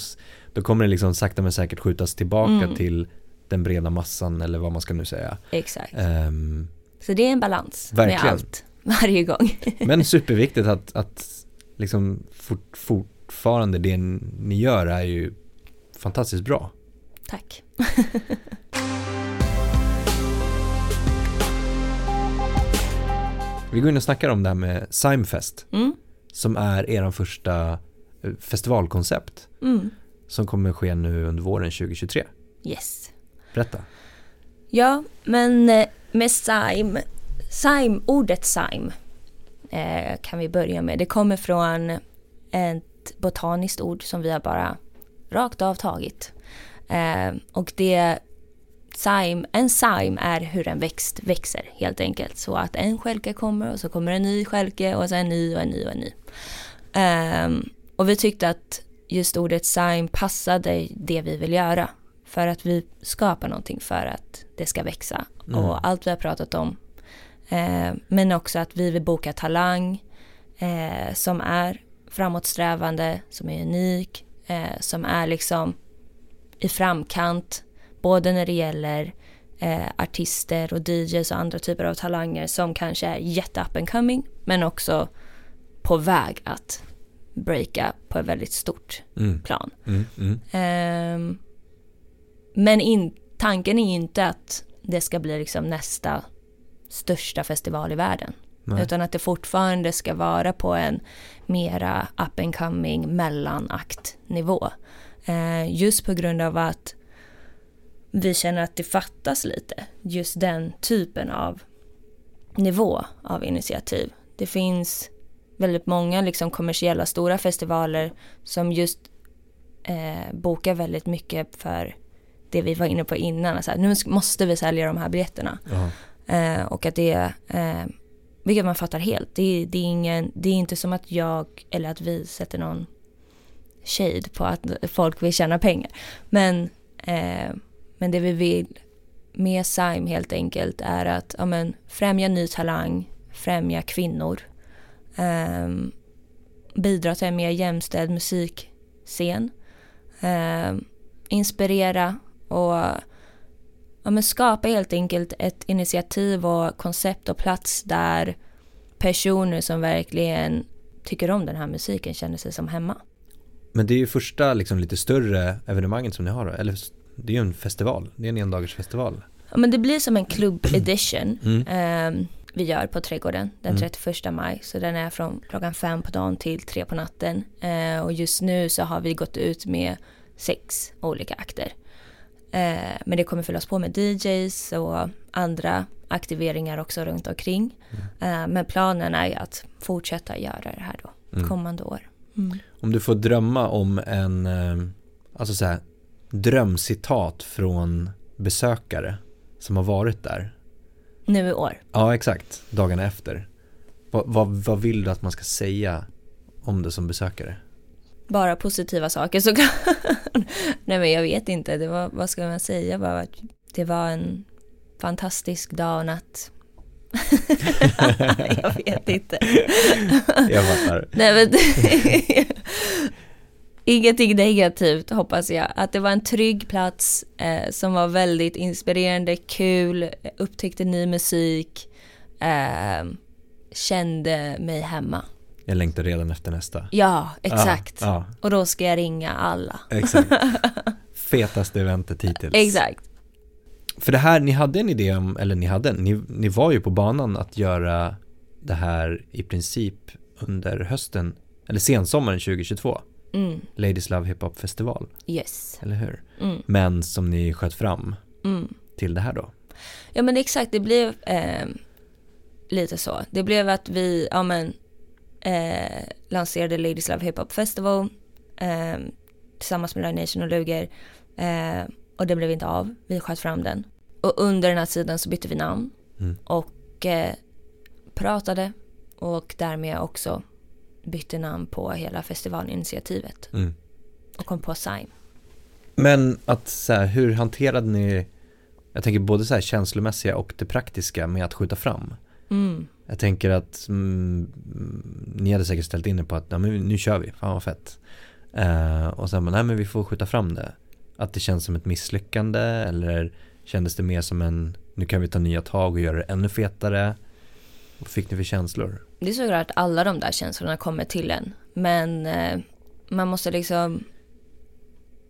då kommer det liksom sakta men säkert skjutas tillbaka Mm. till den breda massan eller vad man ska nu säga. Exakt. Ehm, Så det är en balans Verkligen. med allt, [LAUGHS] varje gång. men superviktigt att, att liksom fort, fortfarande det ni gör är ju fantastiskt bra. Tack. [LAUGHS] Vi går in och snackar om det här med Simefest Mm. som är er första eh, festivalkoncept Mm. som kommer ske nu under våren 2023. Yes. Berätta. Ja, men eh, med Saim, Saim, ordet Saim eh, kan vi börja med. Det kommer från ett botaniskt ord som vi har bara rakt av tagit. Eh, och det Saim, en saim är hur en växt växer helt enkelt. Så att en skälke kommer och så kommer en ny skälke och sen en ny och en ny och en ny. Um, och vi tyckte att just ordet saim passade det vi vill göra. För att vi skapar någonting för att det ska växa. Mm. Och allt vi har pratat om. Eh, men också att vi vill boka talang eh, som är framåtsträvande, som är unik, eh, som är liksom i framkant. Både när det gäller eh, artister och DJs och andra typer av talanger som kanske är jätte up and coming. Men också på väg att breaka på ett väldigt stort mm. plan. Mm, mm. Um, men in, tanken är inte att det ska bli liksom nästa största festival i världen. Nej. Utan att det fortfarande ska vara på en mera up and coming mellanaktnivå. Uh, just på grund av att vi känner att det fattas lite. Just den typen av nivå av initiativ. Det finns väldigt många liksom kommersiella stora festivaler som just eh, bokar väldigt mycket för det vi var inne på innan. Alltså, nu måste vi sälja de här biljetterna. Eh, och att det, eh, vilket man fattar helt. Det, det, är ingen, det är inte som att jag eller att vi sätter någon shade på att folk vill tjäna pengar. Men, eh, men det vi vill med SIME helt enkelt är att ja, men, främja ny talang, främja kvinnor eh, bidra till en mer jämställd musikscen. Eh, inspirera och ja, men skapa helt enkelt ett initiativ och koncept och plats där personer som verkligen tycker om den här musiken känner sig som hemma. Men det är ju första liksom, lite större evenemanget som ni har då, eller det är ju en festival, det är en endagars festival. Ja men det blir som en klubb edition. Mm. Um, vi gör på Trädgården den 31 mm. maj. Så den är från klockan fem på dagen till tre på natten. Eh, och just nu så har vi gått ut med sex olika akter. Eh, men det kommer fyllas på med DJs och andra aktiveringar också runt omkring. Mm. Eh, men planen är att fortsätta göra det här då mm. kommande år. Mm. Om du får drömma om en, eh, alltså så här, drömcitat från besökare som har varit där nu i år. Ja, exakt. Dagarna efter. Vad, vad, vad vill du att man ska säga om det som besökare? Bara positiva saker så [LAUGHS] Nej men jag vet inte, det var, vad ska man säga? Bara det var en fantastisk dag och natt. [LAUGHS] jag vet inte. [LAUGHS] jag fattar. Nej men Ingenting negativt hoppas jag. Att det var en trygg plats eh, som var väldigt inspirerande, kul, upptäckte ny musik, eh, kände mig hemma. Jag längtar redan efter nästa. Ja, exakt. Ah, ah. Och då ska jag ringa alla. Exakt. [LAUGHS] Fetaste eventet hittills. Exakt. För det här, ni hade en idé om, eller ni hade, ni, ni var ju på banan att göra det här i princip under hösten, eller sensommaren 2022. Mm. Ladies Love Hip Hop Festival. Yes. Eller hur? Mm. Men som ni sköt fram mm. till det här då. Ja men exakt, det blev eh, lite så. Det blev att vi, ja men, eh, lanserade Ladies Love Hip Hop Festival eh, tillsammans med Live Nation och Luger. Eh, och det blev inte av, vi sköt fram den. Och under den här tiden så bytte vi namn mm. och eh, pratade och därmed också bytte namn på hela festivalinitiativet. Mm. Och kom på Sign. Men att så här, hur hanterade ni, jag tänker både så här känslomässiga och det praktiska med att skjuta fram? Mm. Jag tänker att mm, ni hade säkert ställt in er på att ja, men nu kör vi, fan vad fett. Uh, och sen, nej men vi får skjuta fram det. Att det känns som ett misslyckande eller kändes det mer som en, nu kan vi ta nya tag och göra det ännu fetare? Vad fick ni för känslor? Det är såklart att alla de där känslorna kommer till en. Men eh, man måste liksom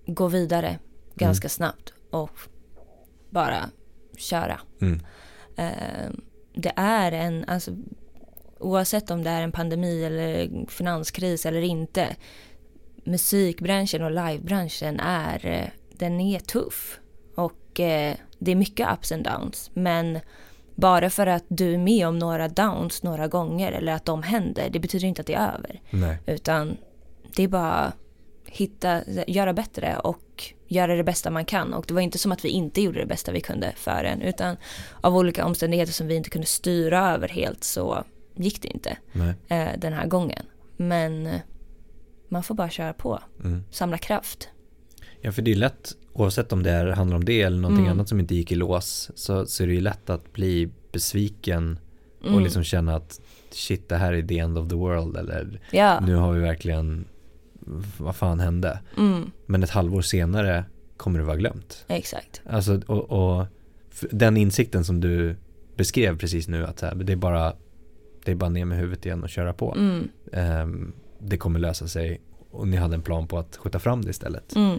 gå vidare ganska mm. snabbt och bara köra. Mm. Eh, det är en, alltså, oavsett om det är en pandemi eller finanskris eller inte. Musikbranschen och livebranschen är, eh, den är tuff. Och eh, det är mycket ups and downs. Men bara för att du är med om några downs några gånger eller att de händer, det betyder inte att det är över. Nej. Utan det är bara hitta, göra bättre och göra det bästa man kan. Och det var inte som att vi inte gjorde det bästa vi kunde för en, utan av olika omständigheter som vi inte kunde styra över helt så gick det inte eh, den här gången. Men eh, man får bara köra på, Mm. samla kraft. Ja, för det är lätt, oavsett om det är, handlar om det eller någonting Mm. annat som inte gick i lås, så, så är det ju lätt att bli besviken och Mm. liksom känna att shit, det här är the end of the world eller Ja, nu har vi verkligen, vad fan hände? mm, Men ett halvår senare kommer det vara glömt. exakt. Alltså, och, och den insikten som du beskrev precis nu, att här, det är bara det är bara ner med huvudet igen och köra på. Mm, Ehm, det kommer lösa sig och ni hade en plan på att skjuta fram det istället. mm,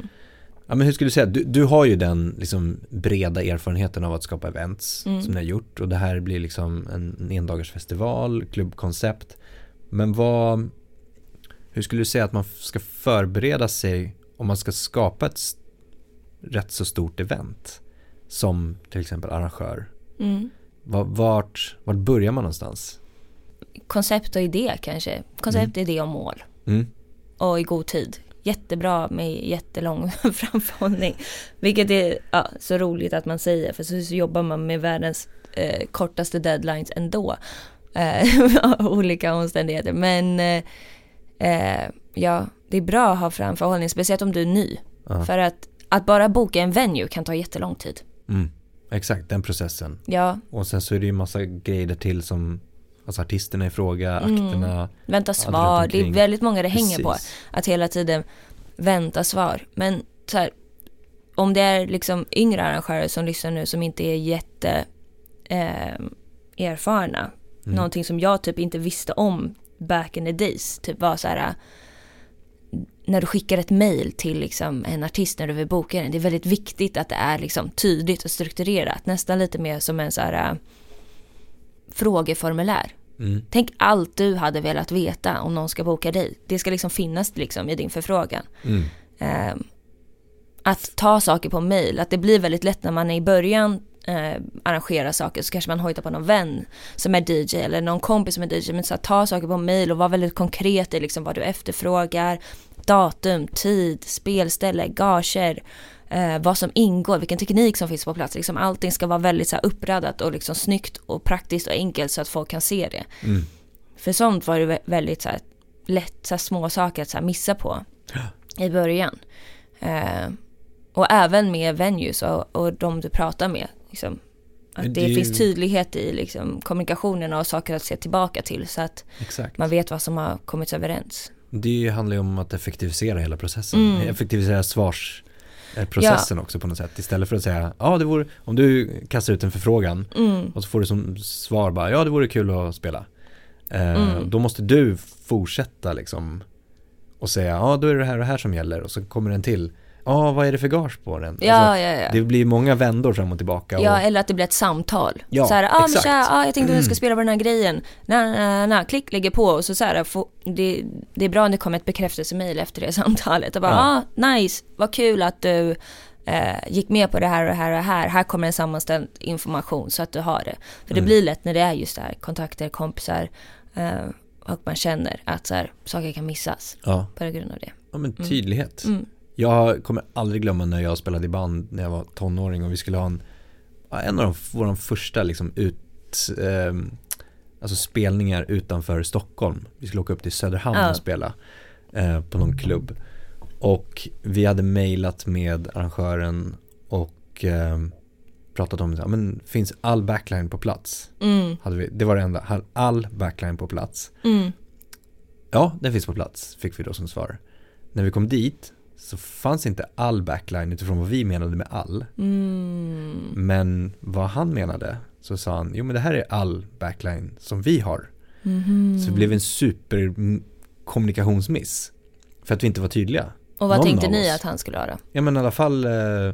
Ja, men hur skulle du säga, du, du har ju den liksom breda erfarenheten av att skapa events Mm. som ni har gjort och det här blir liksom en, en endagarsfestival, klubbkoncept. Men vad, hur skulle du säga att man ska förbereda sig om man ska skapa ett rätt så stort event som till exempel arrangör? mm. Va- Vart, vart börjar man någonstans? Koncept och idé kanske. Koncept, idé och mål. Mm. och i god tid. Jättebra med jättelång [LAUGHS] framförhållning. Vilket är ja, så roligt att man säger för så, så jobbar man med världens eh, kortaste deadlines ändå. Eh, [LAUGHS] olika omständigheter. Men eh, eh, ja, det är bra att ha framförhållning, speciellt om du är ny. Ja. För att, att bara boka en venue kan ta jättelång tid. Mm. Exakt, den processen. Ja, Och sen så är det ju massa grejer till som alltså artisterna i fråga, Mm. akterna. vänta runt svar. Det är väldigt många det hänger på. Precis. att hela tiden vänta svar. Men så här, om det är liksom yngre arrangörer som lyssnar nu som inte är jätte eh, erfarna. Mm. Någonting som jag typ inte visste om back in the days. Typ var så här när du skickar ett mail till liksom en artist när du vill boka den. Det är väldigt viktigt att det är liksom tydligt och strukturerat. Nästan lite mer som en så här frågeformulär. Mm. Tänk allt du hade velat veta om någon ska boka dig. Det ska liksom finnas liksom i din förfrågan. Mm. Eh, att ta saker på mail, att det blir väldigt lätt när man är i början eh, arrangerar saker så kanske man hojtar på någon vän som är DJ eller någon kompis som är DJ. Men så att ta saker på mail och vara väldigt konkret i liksom vad du efterfrågar. Datum, tid, spelställe, gager, eh, vad som ingår, vilken teknik som finns på plats. Liksom allting ska vara väldigt så här uppraddat och liksom snyggt och praktiskt och enkelt så att folk kan se det. Mm. För sånt var det vä- väldigt så här, lätt så här, små saker att så här, missa på i början. Eh, och även med venues och, och de du pratar med. Liksom, att det det, finns tydlighet i liksom, kommunikationen och saker att se tillbaka till så att Exakt. man vet vad som har kommit överens. Det handlar ju om att effektivisera hela processen. Mm. Effektivisera svarsprocessen också på något sätt. Istället för att säga, ja det vore, om du kastar ut en förfrågan Mm, och så får du som svar bara, ja det vore kul att spela. Eh, Mm. Då måste du fortsätta liksom och säga, ja då är det här och det här som gäller och så kommer den till, ja vad är det för gage på den? ja, Alltså, ja, ja. Det blir många vändor fram och tillbaka. Ja, och, eller att det blir ett samtal. Ja, så här, ah, men exakt. tja, ah, jag tänkte att du ska Mm. spela på den här grejen. Na, na, na, klick, lägger på och så så här, få, det, det är bra om det kommer ett bekräftelsemail efter det [LAUGHS] samtalet. Och bara, Ja. ah, nice, vad kul att du eh, gick med på det här och det här och det här. Här kommer en sammanställd information så att du har det. För det Mm. blir lätt när det är just det här, kontakter, kompisar eh, och man känner att så här, saker kan missas ja, på grund av det. ja men tydlighet. Mm. Jag kommer aldrig glömma när jag spelade i band när jag var tonåring och vi skulle ha en, en av de, våra första liksom ut, ehm, alltså spelningar utanför Stockholm. Vi skulle åka upp till Söderhamn Ja. och spela eh, på någon klubb. Och vi hade mejlat med arrangören och ehm, pratat om, men finns all backline på plats? Mm, Hade vi, det var det enda, all backline på plats. mm, Ja, den finns på plats, fick vi då som svar. När vi kom dit så fanns inte all backline utifrån vad vi menade med all. mm, Men vad han menade så sa han, jo men det här är all backline som vi har. mhm. Så det blev en super m- kommunikationsmiss. För att vi inte var tydliga. Och vad någon tänkte ni oss. att han skulle ha då? Ja men i alla fall eh,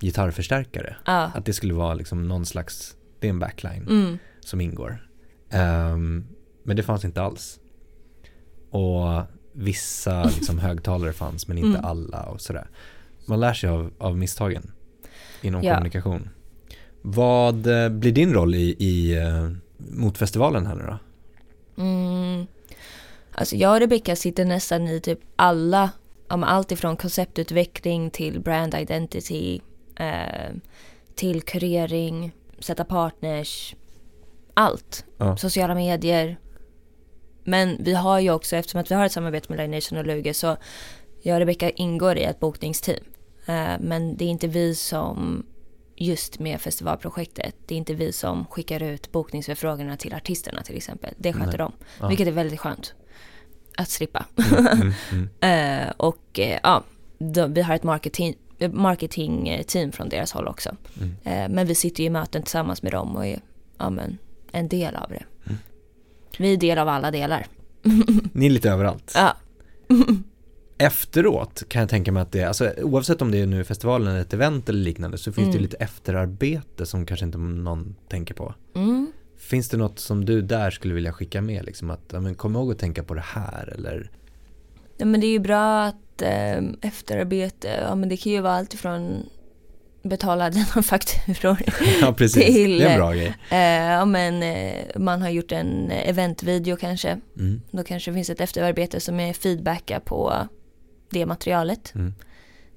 gitarrförstärkare. Ja. Att det skulle vara liksom någon slags, det är en backline Mm. som ingår. Ehm, men det fanns inte alls. Och vissa [LAUGHS] liksom, högtalare fanns men inte Mm. alla och sådär. Man lär sig av, av misstagen inom Ja. kommunikation. Vad eh, blir din roll i, i eh, mot festivalen här nu då? Mm. Alltså jag och Rebecca sitter nästan i typ alla, om allt ifrån konceptutveckling till brand identity, eh, till kurering, sätta partners, allt. Ja. Sociala medier. Men vi har ju också, eftersom att vi har ett samarbete med Live Nation och Luge så jag och Rebecca ingår i ett bokningsteam. Eh, men det är inte vi som just med festivalprojektet. Det är inte vi som skickar ut bokningsförfrågorna till artisterna till exempel. Det sköter de. Ja. Vilket är väldigt skönt att slippa. Mm, mm, mm. [LAUGHS] Eh, och eh, ja, då, vi har ett marketing, marketingteam från deras håll också. Mm. Men vi sitter ju i möten tillsammans med dem och är ja, men, en del av det. Vi är del av alla delar. Ni är lite överallt. Ja. [LAUGHS] Efteråt kan jag tänka mig att det, alltså oavsett om det är nu festivalen eller ett event eller liknande så finns det Mm. lite efterarbete som kanske inte någon tänker på. Mm. Finns det något som du där skulle vilja skicka med liksom att, ja, men kom ihåg att tänka på det här eller? Ja, men det är ju bra att eh, efterarbete, ja men det kan ju vara allt ifrån betala [LAUGHS] dina fakturor. Ja precis, Till- det är en bra grej. Eh, ja men eh, man har gjort en eventvideo kanske. Mm. Då kanske det finns ett efterarbete som är feedbacka på det materialet. Mm.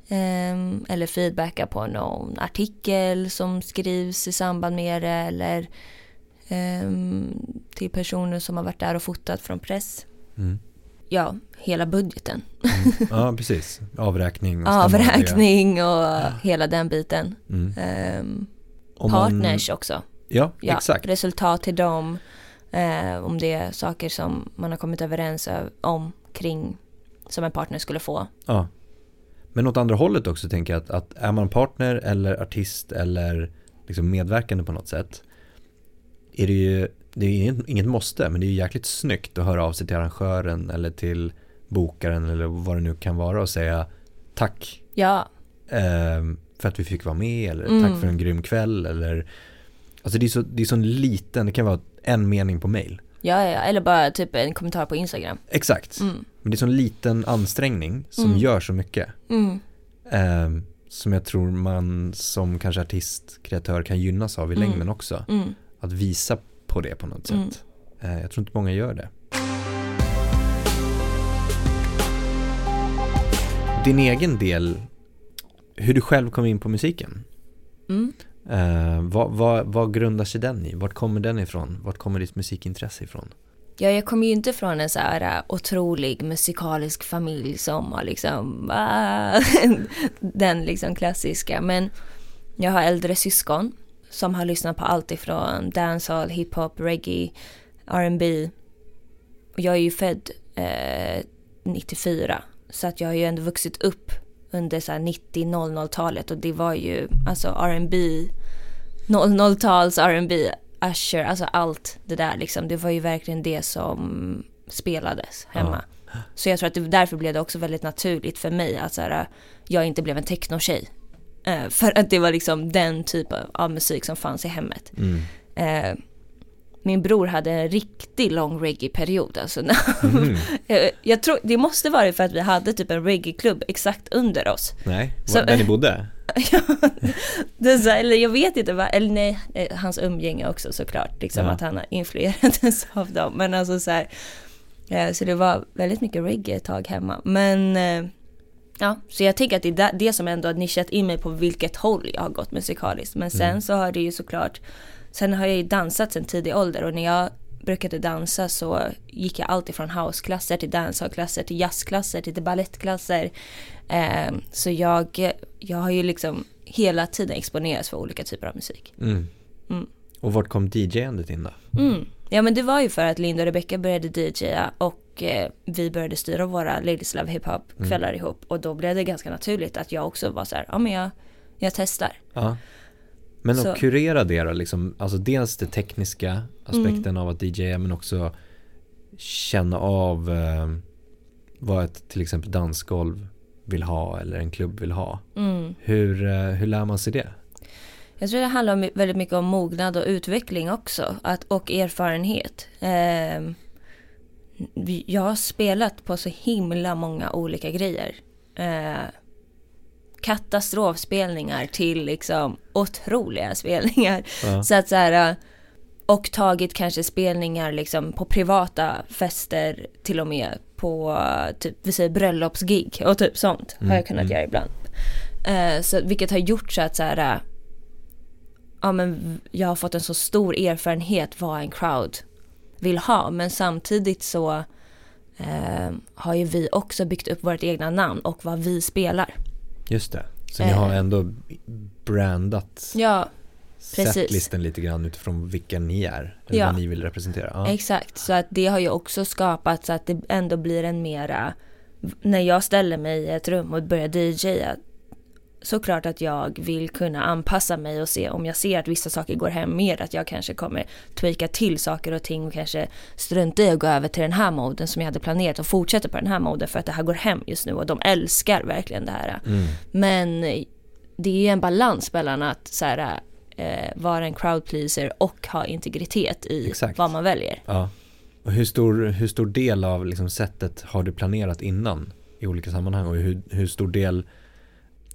Ehm, eller feedbacka på någon artikel som skrivs i samband med det eller ehm, till personer som har varit där och fotat från press. Mm. Ja, hela budgeten. Mm. Ja precis, avräkning och. Avräkning och hela den biten. Mm. Ehm, Om man- partners också. Ja, Ja, exakt. Resultat till dem. Eh, om det är saker som man har kommit överens om kring som en partner skulle få. Ja. Men åt andra hållet också tänker jag att, att är man partner eller artist eller liksom medverkande på något sätt är det ju, det är ju inget, inget måste, men det är ju jäkligt snyggt att höra av sig till arrangören eller till bokaren eller vad det nu kan vara och säga tack Ja, ehm, för att vi fick vara med eller Mm. tack för en grym kväll eller Alltså det är så, det är så en liten, det kan vara en mening på mail. ja, ja, eller bara typ en kommentar på Instagram. Exakt. Mm. Men det är så en liten ansträngning som Mm. gör så mycket. Mm. Ehm, som jag tror man som kanske artist, kreatör kan gynnas av i Mm. längden också. Mm. Att visa på det på något Mm. sätt. Eh, jag tror inte många gör det. Din egen del, hur du själv kom in på musiken. Mm. Eh, vad, vad, vad grundar sig den i? Vart kommer den ifrån? Vart kommer ditt musikintresse ifrån? Ja, jag kommer ju inte från en så här äh, otrolig musikalisk familj som har liksom ah, [LAUGHS] den liksom klassiska. Men jag har äldre syskon som har lyssnat på allt ifrån dancehall, hiphop, reggae, R&B. Och jag är ju född eh, 94 så att jag har ju ändå vuxit upp under så här 90-00-talet och det var ju alltså R&B 00-tals R&B Usher, alltså allt det där liksom. Det var ju verkligen det som spelades hemma. Så jag tror att det, därför blev det också väldigt naturligt för mig att så här, jag inte blev en techno-tjej. Eh, för att det var liksom den typen av musik som fanns i hemmet. Mm. Eh, min bror hade en riktigt lång reggae-period. Alltså, Mm. [LAUGHS] Jag tror, det måste vara för att vi hade typ en reggae-klubb exakt under oss. Nej, Så- där ni bodde? [LAUGHS] det så, här, eller jag vet inte, vad, eller nej, eh, hans umgänge också såklart. Liksom Ja. att han har influerats av dem. Men alltså så här, eh, så det var väldigt mycket reggae ett tag hemma. Men ja, så jag tänker att det är det som ändå har nischat in mig på vilket håll jag har gått musikaliskt. Men sen Mm. så har det ju såklart, sen har jag ju dansat sen tidig ålder och när jag brukade dansa så gick jag alltid från houseklasser till dancehallklasser till jazzklasser till balettklasser. Eh, så jag, jag har ju liksom hela tiden exponerats för olika typer av musik. Mm. Mm. Och vart kom DJ-andet in då? Mm. Ja men det var ju för att Linda och Rebecca började DJa och eh, vi började styra våra Ladies Love Hip Hop kvällar ihop och då blev det ganska naturligt att jag också var så här, ja men jag, jag testar. Ja. Men Så- att kurera det då, liksom, alltså dels det tekniska aspekten Mm. av att DJa men också känna av eh, vad ett till exempel dansgolv vill ha eller en klubb vill ha. Mm. Hur, eh, hur lär man sig det? Jag tror det handlar väldigt mycket om mognad och utveckling också att, och erfarenhet. Eh, jag har spelat på så himla många olika grejer. Eh, katastrofspelningar till liksom otroliga [LAUGHS] spelningar. Ja. Så att så här, och tagit kanske spelningar liksom på privata fester till och med på typ, vi säger bröllopsgig och typ sånt har jag kunnat mm. göra ibland. Eh, så, vilket har gjort så att så här, ja men jag har fått en så stor erfarenhet vad en crowd vill ha. Men samtidigt så eh, har ju vi också byggt upp vårt egna namn och vad vi spelar. Just det. Så ni har Eh. ändå brandat Ja, setlisten lite grann utifrån vilka ni är. Eller Ja. vad ni vill representera. Ja. exakt. Så att det har ju också skapat så att det ändå blir en mera, när jag ställer mig i ett rum och börjar DJa, såklart att jag vill kunna anpassa mig och se om jag ser att vissa saker går hem mer, att jag kanske kommer tweaka till saker och ting och kanske strunta i att gå över till den här moden som jag hade planerat och fortsätta på den här moden för att det här går hem just nu och de älskar verkligen det här. Mm. Men det är en balans mellan att så här, eh, vara en crowd pleaser och ha integritet i Exakt. vad man väljer. Ja. Och hur stor, hur stor del av liksom sättet har du planerat innan i olika sammanhang och hur, hur stor del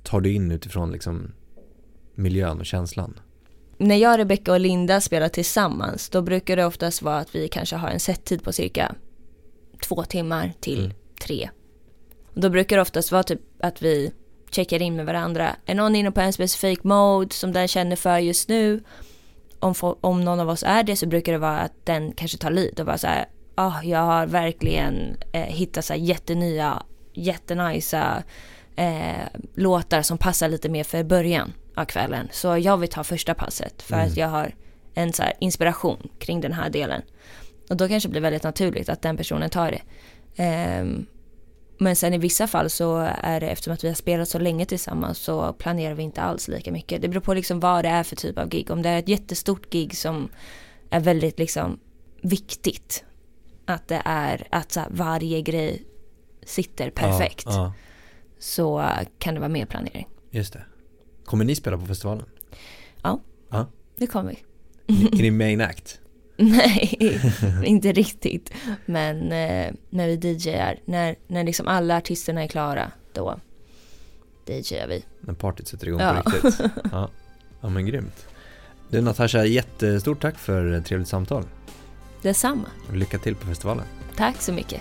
tar du in utifrån liksom miljön och känslan? När jag, Rebecca och Linda spelar tillsammans då brukar det oftast vara att vi kanske har en settid på cirka två timmar till Mm. tre. Och då brukar det oftast vara typ att vi checkar in med varandra. Är någon inne på en specifik mode som den känner för just nu? Om, om någon av oss är det så brukar det vara att den kanske tar lead och bara så här, ah, jag har verkligen eh, hittat så här jättenya, jättenajsa eh, låtar som passar lite mer för början av kvällen. Så jag vill ta första passet för Mm. att jag har en så inspiration kring den här delen. Och då kanske det blir väldigt naturligt att den personen tar det. Ehm, men sen i vissa fall så är det eftersom att vi har spelat så länge tillsammans så planerar vi inte alls lika mycket. Det beror på liksom vad det är för typ av gig. Om det är ett jättestort gig som är väldigt liksom viktigt. Att det är att så varje grej sitter perfekt. Ja, ja, Så kan det vara mer planering. just det. Kommer ni spela på festivalen? Det kommer vi. Är ni main act? [LAUGHS] Nej, inte riktigt. Men eh, när vi DJar, när, när liksom alla artisterna är klara, då DJar vi. När partyt sätter igång Ja. på riktigt? [LAUGHS] Ja. ja, men grymt. Du Natasha, jättestort tack för ett trevligt samtal. Detsamma. Lycka till på festivalen. Tack så mycket.